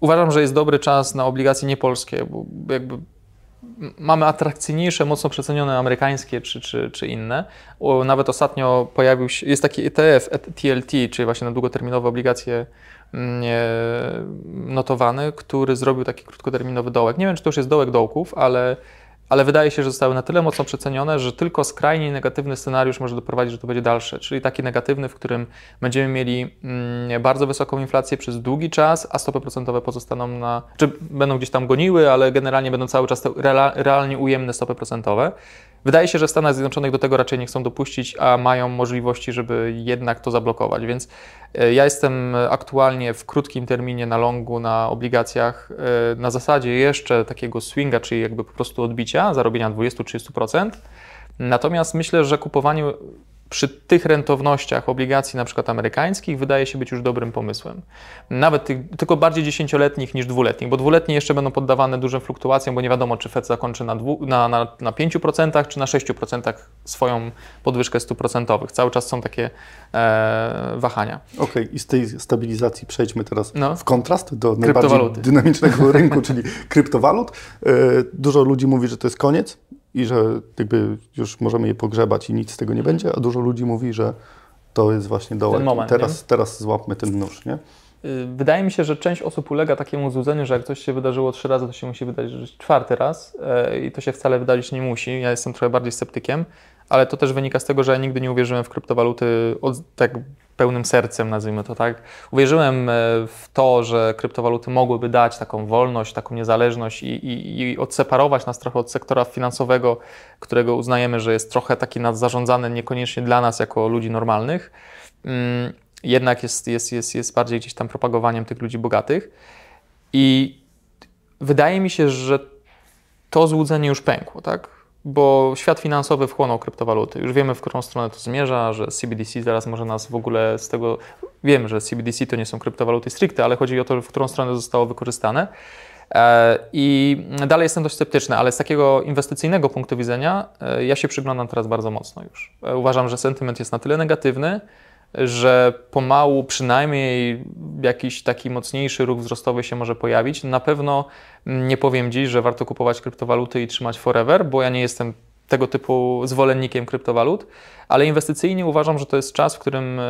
[SPEAKER 1] Uważam, że jest dobry czas na obligacje niepolskie, bo jakby mamy atrakcyjniejsze, mocno przecenione amerykańskie czy, czy, czy inne. Nawet ostatnio pojawił się, jest taki ETF, TLT, czyli właśnie na długoterminowe obligacje mm, notowany, który zrobił taki krótkoterminowy dołek. Nie wiem, czy to już jest dołek dołków, ale ale wydaje się, że zostały na tyle mocno przecenione, że tylko skrajnie negatywny scenariusz może doprowadzić, że to będzie dalsze, czyli taki negatywny, w którym będziemy mieli mm, bardzo wysoką inflację przez długi czas, a stopy procentowe pozostaną na, czy będą gdzieś tam goniły, ale generalnie będą cały czas te realnie ujemne stopy procentowe. Wydaje się, że w Stanach Zjednoczonych do tego raczej nie chcą dopuścić, a mają możliwości, żeby jednak to zablokować. Więc e, ja jestem aktualnie w krótkim terminie na longu, na obligacjach, e, na zasadzie jeszcze takiego swinga, czyli jakby po prostu odbicia, zarobienia 20-30%. Natomiast myślę, że kupowanie przy tych rentownościach obligacji na przykład amerykańskich wydaje się być już dobrym pomysłem. Nawet tych, tylko bardziej dziesięcioletnich niż dwuletnich, bo dwuletnie jeszcze będą poddawane dużym fluktuacjom, bo nie wiadomo, czy Fed zakończy na, dwu, na, na, na 5% czy na 6% swoją podwyżkę stóp procentowych. Cały czas są takie e, wahania.
[SPEAKER 2] Okej, okay. i z tej stabilizacji przejdźmy teraz no. w kontrast do najbardziej dynamicznego rynku, (laughs) czyli kryptowalut. E, dużo ludzi mówi, że to jest koniec i że jakby już możemy je pogrzebać i nic z tego nie będzie, a dużo ludzi mówi, że to jest właśnie dołek. Moment, teraz, teraz złapmy ten nóż, nie?
[SPEAKER 1] Y, wydaje mi się, że część osób ulega takiemu złudzeniu, że jak coś się wydarzyło trzy razy, to się musi wydarzyć czwarty raz e, i to się wcale wydarzyć nie musi. Ja jestem trochę bardziej sceptykiem, ale to też wynika z tego, że ja nigdy nie uwierzyłem w kryptowaluty od, tak pełnym sercem, nazwijmy to tak. Uwierzyłem e, w to, że kryptowaluty mogłyby dać taką wolność, taką niezależność i, i, i odseparować nas trochę od sektora finansowego, którego uznajemy, że jest trochę taki nadzarządzany niekoniecznie dla nas jako ludzi normalnych. Mm, jednak jest, jest, jest, jest bardziej gdzieś tam propagowaniem tych ludzi bogatych. I wydaje mi się, że to złudzenie już pękło, tak? Bo świat finansowy wchłonął kryptowaluty. Już wiemy, w którą stronę to zmierza, że CBDC zaraz może nas w ogóle z tego. Wiemy, że CBDC to nie są kryptowaluty stricte, ale chodzi o to, w którą stronę zostało wykorzystane. E, I dalej jestem dość sceptyczny, ale z takiego inwestycyjnego punktu widzenia e, ja się przyglądam teraz bardzo mocno już. E, uważam, że sentyment jest na tyle negatywny, że pomału przynajmniej jakiś taki mocniejszy ruch wzrostowy się może pojawić. Na pewno nie powiem dziś, że warto kupować kryptowaluty i trzymać forever, bo ja nie jestem tego typu zwolennikiem kryptowalut, ale inwestycyjnie uważam, że to jest czas, w którym e,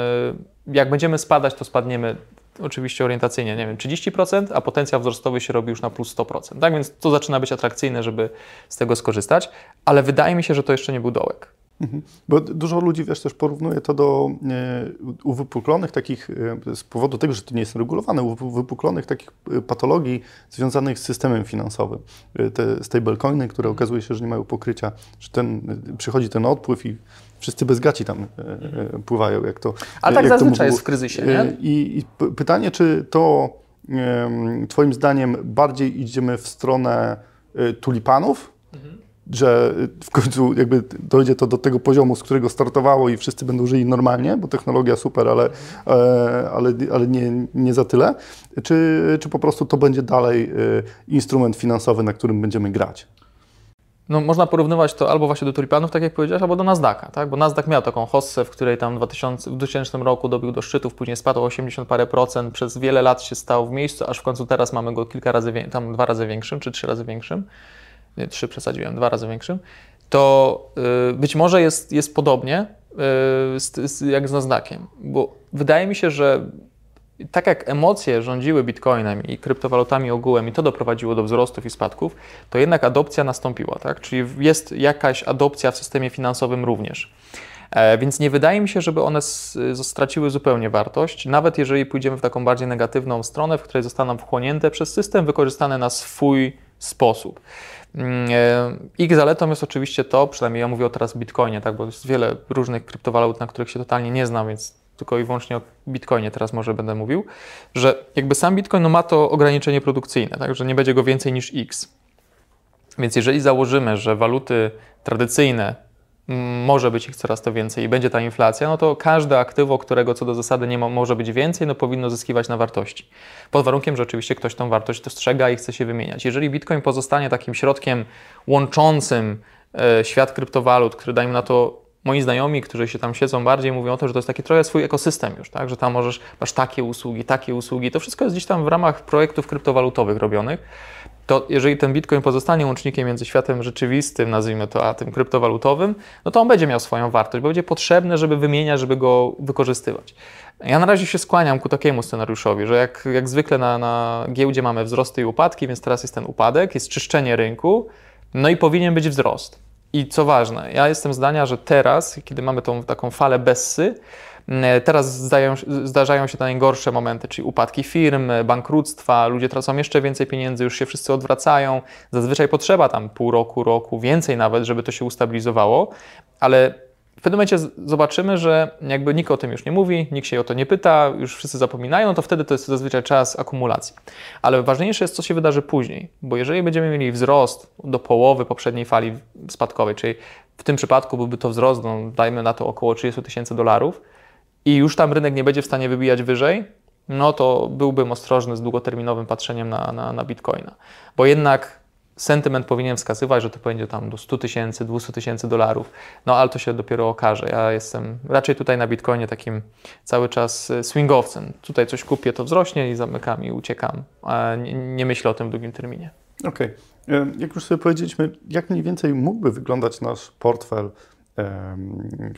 [SPEAKER 1] jak będziemy spadać, to spadniemy oczywiście orientacyjnie, nie wiem, 30%, a potencjał wzrostowy się robi już na plus 100%. Tak więc to zaczyna być atrakcyjne, żeby z tego skorzystać, ale wydaje mi się, że to jeszcze nie był dołek.
[SPEAKER 2] Mhm. Bo dużo ludzi, wiesz, też porównuje to do e, uwypuklonych takich, e, z powodu tego, że to nie jest regulowane, uwypuklonych takich e, patologii związanych z systemem finansowym. Te stablecoiny, które okazuje się, że nie mają pokrycia, że ten, przychodzi ten odpływ i wszyscy bez gaci tam pływają, jak to
[SPEAKER 1] A tak zazwyczaj jest w kryzysie, nie?
[SPEAKER 2] I, I, pytanie, czy to Twoim zdaniem bardziej idziemy w stronę tulipanów, mhm że w końcu jakby dojdzie to do tego poziomu, z którego startowało i wszyscy będą żyli normalnie, bo technologia super, ale, e, ale, ale nie, nie za tyle, czy, czy po prostu to będzie dalej e, instrument finansowy, na którym będziemy grać?
[SPEAKER 1] No, można porównywać to albo właśnie do tulipanów, tak jak powiedziałeś, albo do Nasdaqa, tak? bo Nasdaq miał taką hossę, w której tam w 2000, w 2000 roku dobił do szczytów, później spadł 80 parę procent, przez wiele lat się stał w miejscu, aż w końcu teraz mamy go kilka razy, tam dwa razy większym, czy trzy razy większym nie, trzy przesadziłem, dwa razy większym, to y, być może jest, jest podobnie y, z, z, jak z Nasdaqiem, bo wydaje mi się, że tak jak emocje rządziły bitcoinem i kryptowalutami ogółem i to doprowadziło do wzrostów i spadków, to jednak adopcja nastąpiła, tak? Czyli jest jakaś adopcja w systemie finansowym również. E, więc nie wydaje mi się, żeby one straciły zupełnie wartość, nawet jeżeli pójdziemy w taką bardziej negatywną stronę, w której zostaną wchłonięte przez system, wykorzystane na swój sposób. Mm, e, ich zaletą jest oczywiście to, przynajmniej ja mówię o teraz Bitcoinie, tak, bo jest wiele różnych kryptowalut, na których się totalnie nie znam, więc tylko i wyłącznie o Bitcoinie teraz może będę mówił, że jakby sam Bitcoin no, ma to ograniczenie produkcyjne, tak, że nie będzie go więcej niż X. Więc jeżeli założymy, że waluty tradycyjne może być ich coraz to więcej i będzie ta inflacja, no to każde aktywo, którego co do zasady nie ma, może być więcej, no powinno zyskiwać na wartości. Pod warunkiem, że oczywiście ktoś tą wartość dostrzega i chce się wymieniać. Jeżeli Bitcoin pozostanie takim środkiem łączącym e, świat kryptowalut, który dajmy na to moi znajomi, którzy się tam siedzą bardziej, mówią o to, że to jest taki trochę swój ekosystem już, tak? że tam możesz, masz takie usługi, takie usługi. To wszystko jest gdzieś tam w ramach projektów kryptowalutowych robionych to jeżeli ten Bitcoin pozostanie łącznikiem między światem rzeczywistym, nazwijmy to, a tym kryptowalutowym, no to on będzie miał swoją wartość, bo będzie potrzebny, żeby wymieniać, żeby go wykorzystywać. Ja na razie się skłaniam ku takiemu scenariuszowi, że jak, jak zwykle na, na giełdzie mamy wzrosty i upadki, więc teraz jest ten upadek, jest czyszczenie rynku, no i powinien być wzrost. I co ważne, ja jestem zdania, że teraz, kiedy mamy tą taką falę bessy, teraz zdają, zdarzają się te najgorsze momenty, czyli upadki firm, bankructwa, ludzie tracą jeszcze więcej pieniędzy, już się wszyscy odwracają. Zazwyczaj potrzeba tam pół roku, roku, więcej nawet, żeby to się ustabilizowało, ale w pewnym momencie zobaczymy, że jakby nikt o tym już nie mówi, nikt się o to nie pyta, już wszyscy zapominają, to wtedy to jest zazwyczaj czas akumulacji. Ale ważniejsze jest, co się wydarzy później, bo jeżeli będziemy mieli wzrost do połowy poprzedniej fali spadkowej, czyli w tym przypadku byłby to wzrost, no, dajmy na to około 30 tysięcy dolarów i już tam rynek nie będzie w stanie wybijać wyżej, no to byłbym ostrożny z długoterminowym patrzeniem na, na, na Bitcoina. Bo jednak sentyment powinien wskazywać, że to będzie tam do 100 tysięcy, 200 tysięcy dolarów, no ale to się dopiero okaże. Ja jestem raczej tutaj na Bitcoinie takim cały czas e, swingowcem. Tutaj coś kupię, to wzrośnie i zamykam i uciekam. Nie, nie myślę o tym w długim terminie.
[SPEAKER 2] Okej. Okay. E, jak już sobie powiedzieliśmy, jak mniej więcej mógłby wyglądać nasz portfel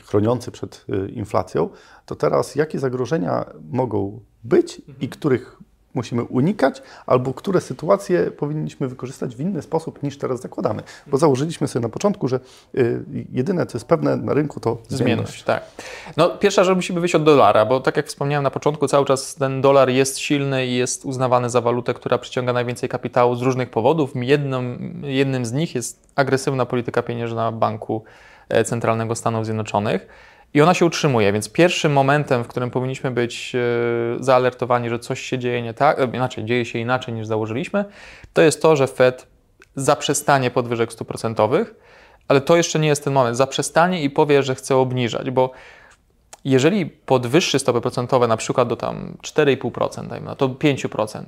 [SPEAKER 2] chroniący przed e, inflacją, to teraz jakie zagrożenia mogą być i których musimy unikać, albo które sytuacje powinniśmy wykorzystać w inny sposób niż teraz zakładamy. Bo założyliśmy sobie na początku, że y, jedyne, co jest pewne na rynku, to zmienność. zmienność.
[SPEAKER 1] tak. No, pierwsza rzecz musimy wyjść od dolara, bo tak jak wspomniałem na początku, cały czas ten dolar jest silny i jest uznawany za walutę, która przyciąga najwięcej kapitału z różnych powodów. Jednym, jednym z nich jest agresywna polityka pieniężna Banku Centralnego Stanów Zjednoczonych. I ona się utrzymuje, więc pierwszym momentem, w którym powinniśmy być e, zaalertowani, że coś się dzieje nie tak, e, inaczej, dzieje się inaczej niż założyliśmy, to jest to, że Fed zaprzestanie podwyżek stóp procentowych, ale to jeszcze nie jest ten moment. Zaprzestanie i powie, że chce obniżać, bo jeżeli podwyższy stopy procentowe na przykład do tam 4,5%, dajmy na to 5%,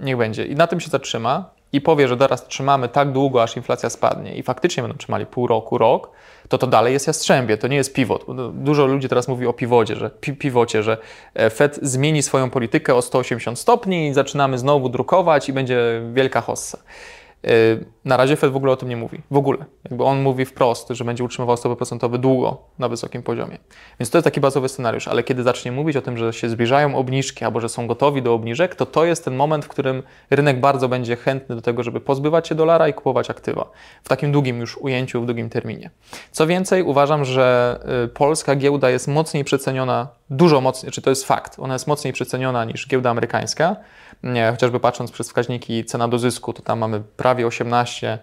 [SPEAKER 1] niech będzie i na tym się zatrzyma i powie, że teraz trzymamy tak długo, aż inflacja spadnie i faktycznie będą trzymali pół roku, rok, to to dalej jest jastrzębie, to nie jest pivot. Dużo ludzi teraz mówi o piwocie, że pi pivocie, że e, Fed zmieni swoją politykę o 180 stopni i zaczynamy znowu drukować i będzie wielka hossa. Y, na razie Fed w ogóle o tym nie mówi. W ogóle. Jakby on mówi wprost, że będzie utrzymywał stopy procentowe długo na wysokim poziomie. Więc to jest taki bazowy scenariusz, ale kiedy zacznie mówić o tym, że się zbliżają obniżki albo że są gotowi do obniżek, to to jest ten moment, w którym rynek bardzo będzie chętny do tego, żeby pozbywać się dolara i kupować aktywa. W takim długim już ujęciu, w długim terminie. Co więcej, uważam, że y, polska giełda jest mocniej przeceniona, dużo mocniej, czy to jest fakt, ona jest mocniej przeceniona niż giełda amerykańska nie, chociażby patrząc przez wskaźniki cena do zysku, to tam mamy prawie 18. E,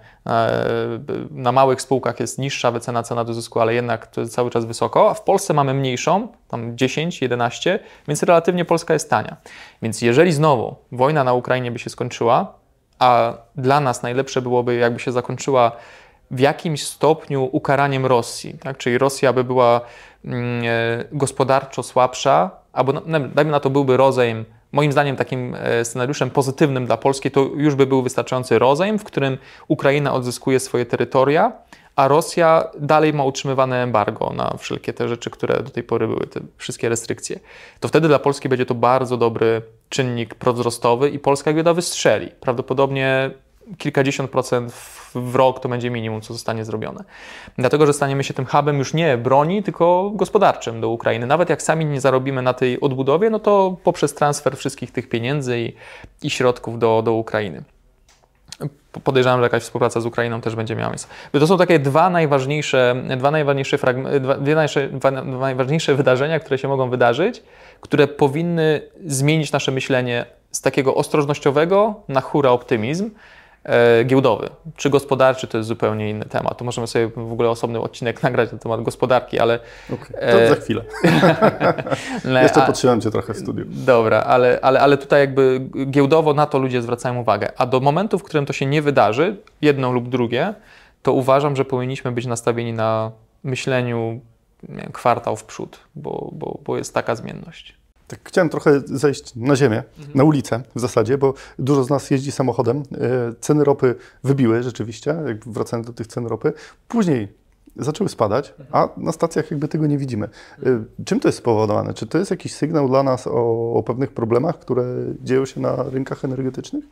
[SPEAKER 1] na małych spółkach jest niższa wycena cena do zysku, ale jednak to jest cały czas wysoko, a w Polsce mamy mniejszą, tam 10, 11, więc relatywnie Polska jest tania. Więc jeżeli znowu wojna na Ukrainie by się skończyła, a dla nas najlepsze byłoby, jakby się zakończyła w jakimś stopniu ukaraniem Rosji, tak? czyli Rosja by była mm, e, gospodarczo słabsza, albo dajmy na to byłby rozejm Moim zdaniem takim e, scenariuszem pozytywnym dla Polski to już by był wystarczający rozejm, w którym Ukraina odzyskuje swoje terytoria, a Rosja dalej ma utrzymywane embargo na wszelkie te rzeczy, które do tej pory były, te wszystkie restrykcje. To wtedy dla Polski będzie to bardzo dobry czynnik prowzrostowy i polska giełda wystrzeli. Prawdopodobnie kilkadziesiąt procent w rok to będzie minimum, co zostanie zrobione. Dlatego, że staniemy się tym hubem już nie broni, tylko gospodarczym do Ukrainy. Nawet jak sami nie zarobimy na tej odbudowie, no to poprzez transfer wszystkich tych pieniędzy i, i środków do, do Ukrainy podejrzewam, że jakaś współpraca z Ukrainą też będzie miała miejsce. To są takie dwa najważniejsze, dwa najważniejsze, dwa, dwie dwa, dwa najważniejsze wydarzenia, które się mogą wydarzyć, które powinny zmienić nasze myślenie z takiego ostrożnościowego na hura optymizm, giełdowy czy gospodarczy to jest zupełnie inny temat. To możemy sobie w ogóle osobny odcinek (laughs) nagrać na temat gospodarki, ale.
[SPEAKER 2] Okay, to za chwilę. (laughs) Jeszcze potrzymam Cię trochę w studiu.
[SPEAKER 1] Dobra, ale, ale, ale tutaj jakby giełdowo na to ludzie zwracają uwagę. A do momentu, w którym to się nie wydarzy, jedno lub drugie, to uważam, że powinniśmy być nastawieni na myśleniu kwartał w przód, bo, bo, bo jest taka zmienność.
[SPEAKER 2] Tak, chciałem trochę zejść na ziemię, mhm. na ulicę w zasadzie, bo dużo z nas jeździ samochodem. E, ceny ropy wybiły rzeczywiście, wracając do tych cen ropy. Później zaczęły spadać, a na stacjach jakby tego nie widzimy. E, czym to jest spowodowane? Czy to jest jakiś sygnał dla nas o, o pewnych problemach, które dzieją się na rynkach energetycznych?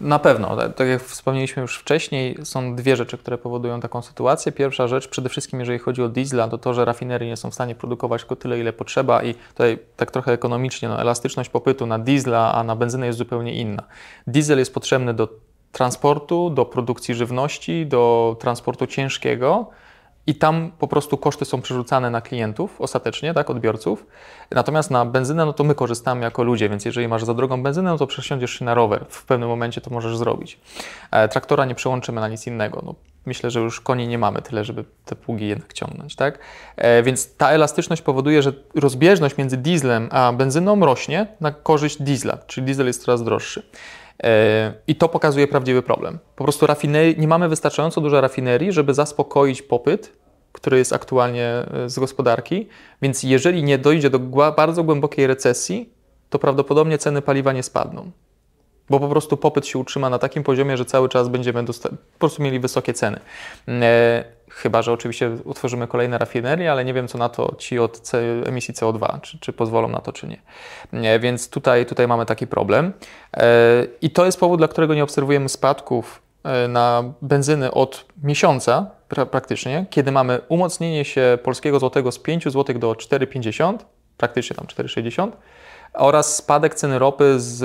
[SPEAKER 1] Na pewno. Tak, tak jak wspomnieliśmy już wcześniej, są dwie rzeczy, które powodują taką sytuację. Pierwsza rzecz, przede wszystkim jeżeli chodzi o diesla, to to, że rafinerie nie są w stanie produkować tylko tyle, ile potrzeba i tutaj tak trochę ekonomicznie, no, elastyczność popytu na diesla, a na benzynę jest zupełnie inna. Diesel jest potrzebny do transportu, do produkcji żywności, do transportu ciężkiego, i tam po prostu koszty są przerzucane na klientów ostatecznie, tak, odbiorców. Natomiast na benzynę, no to my korzystamy jako ludzie, więc jeżeli masz za drogą benzynę, no to przesiądziesz się na rower. W pewnym momencie to możesz zrobić. E, traktora nie przełączymy na nic innego. No, myślę, że już koni nie mamy tyle, żeby te pługi jednak ciągnąć, tak? E, więc ta elastyczność powoduje, że rozbieżność między dieslem a benzyną rośnie na korzyść diesla, czyli diesel jest coraz droższy. E, I to pokazuje prawdziwy problem. Po prostu rafinerii, nie mamy wystarczająco dużo rafinerii, żeby zaspokoić popyt, który jest aktualnie e, z gospodarki, więc jeżeli nie dojdzie do bardzo głębokiej recesji, to prawdopodobnie ceny paliwa nie spadną bo po prostu popyt się utrzyma na takim poziomie, że cały czas będziemy po prostu mieli wysokie ceny. Chyba, że oczywiście utworzymy kolejne rafinerie, ale nie wiem, co na to ci od emisji CO2, czy, czy pozwolą na to, czy nie. E, więc tutaj, tutaj mamy taki problem. E, I to jest powód, dla którego nie obserwujemy spadków e, na benzyny od miesiąca pra praktycznie, kiedy mamy umocnienie się polskiego złotego z 5 zł do 4,50, praktycznie tam 4,60 oraz spadek ceny ropy z,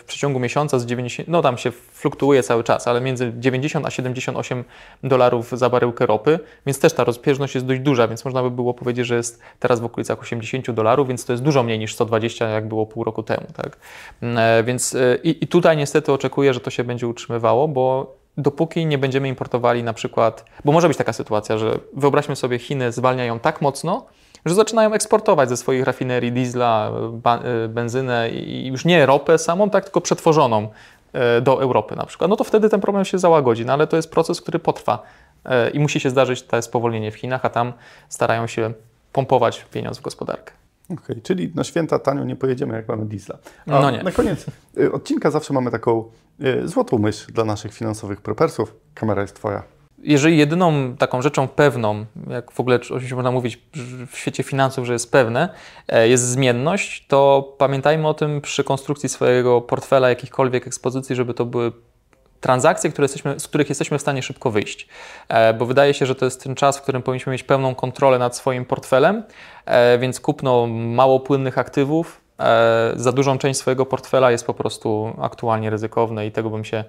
[SPEAKER 1] w przeciągu miesiąca z 90, no tam się fluktuuje cały czas, ale między 90 a 78 dolarów za baryłkę ropy, więc też ta rozbieżność jest dość duża, więc można by było powiedzieć, że jest teraz w okolicach 80 dolarów, więc to jest dużo mniej niż 120, jak było pół roku temu. Tak? E, więc e, i, i tutaj niestety oczekuję, że to się będzie utrzymywało, bo dopóki nie będziemy importowali na przykład, bo może być taka sytuacja, że wyobraźmy sobie Chiny zwalniają tak mocno, że zaczynają eksportować ze swoich rafinerii diesla, e, benzynę i już nie ropę samą, tak, tylko przetworzoną e, do Europy na przykład, no to wtedy ten problem się załagodzi, no ale to jest proces, który potrwa e, i musi się zdarzyć to spowolnienie w Chinach, a tam starają się pompować pieniądz w gospodarkę.
[SPEAKER 2] Okej, okay, czyli na święta tanio nie pojedziemy, jak mamy diesla.
[SPEAKER 1] A no nie.
[SPEAKER 2] Na koniec odcinka zawsze mamy taką złotą myśl dla naszych finansowych prepersów. Kamera jest Twoja
[SPEAKER 1] jeżeli jedyną taką rzeczą pewną, jak w ogóle oczywiście można mówić w świecie finansów, że jest pewne, e, jest zmienność, to pamiętajmy o tym przy konstrukcji swojego portfela, jakichkolwiek ekspozycji, żeby to były transakcje, które jesteśmy, z których jesteśmy w stanie szybko wyjść. E, bo wydaje się, że to jest ten czas, w którym powinniśmy mieć pełną kontrolę nad swoim portfelem, e, więc kupno mało płynnych aktywów za dużą część swojego portfela jest po prostu aktualnie ryzykowne i tego bym się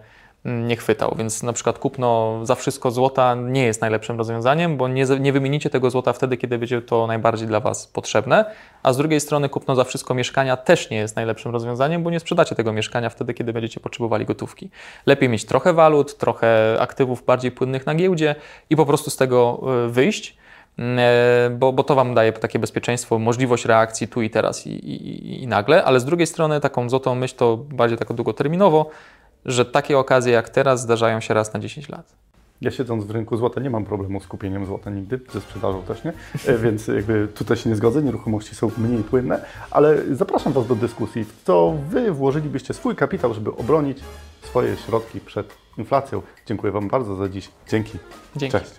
[SPEAKER 1] nie chwytał, więc na przykład kupno za wszystko złota nie jest najlepszym rozwiązaniem, bo nie, nie wymienicie tego złota wtedy, kiedy będzie to najbardziej dla Was potrzebne, a z drugiej strony kupno za wszystko mieszkania też nie jest najlepszym rozwiązaniem, bo nie sprzedacie tego mieszkania wtedy, kiedy będziecie potrzebowali gotówki. Lepiej mieć trochę walut, trochę aktywów bardziej płynnych na giełdzie i po prostu z tego e, wyjść, e, bo, bo to Wam daje takie bezpieczeństwo, możliwość reakcji tu i teraz i, i, i nagle, ale z drugiej strony taką złotą myśl to bardziej tak długoterminowo, że takie okazje jak teraz zdarzają się raz na 10 lat.
[SPEAKER 2] Ja siedząc w rynku złota nie mam problemu z kupieniem złota nigdy, ze sprzedażą też nie, e, więc jakby tutaj się nie zgodzę, nieruchomości są mniej płynne, ale zapraszam Was do dyskusji, w co Wy włożylibyście swój kapitał, żeby obronić swoje środki przed inflacją. Dziękuję Wam bardzo za dziś. Dzięki.
[SPEAKER 1] Dzięki.
[SPEAKER 2] Cześć.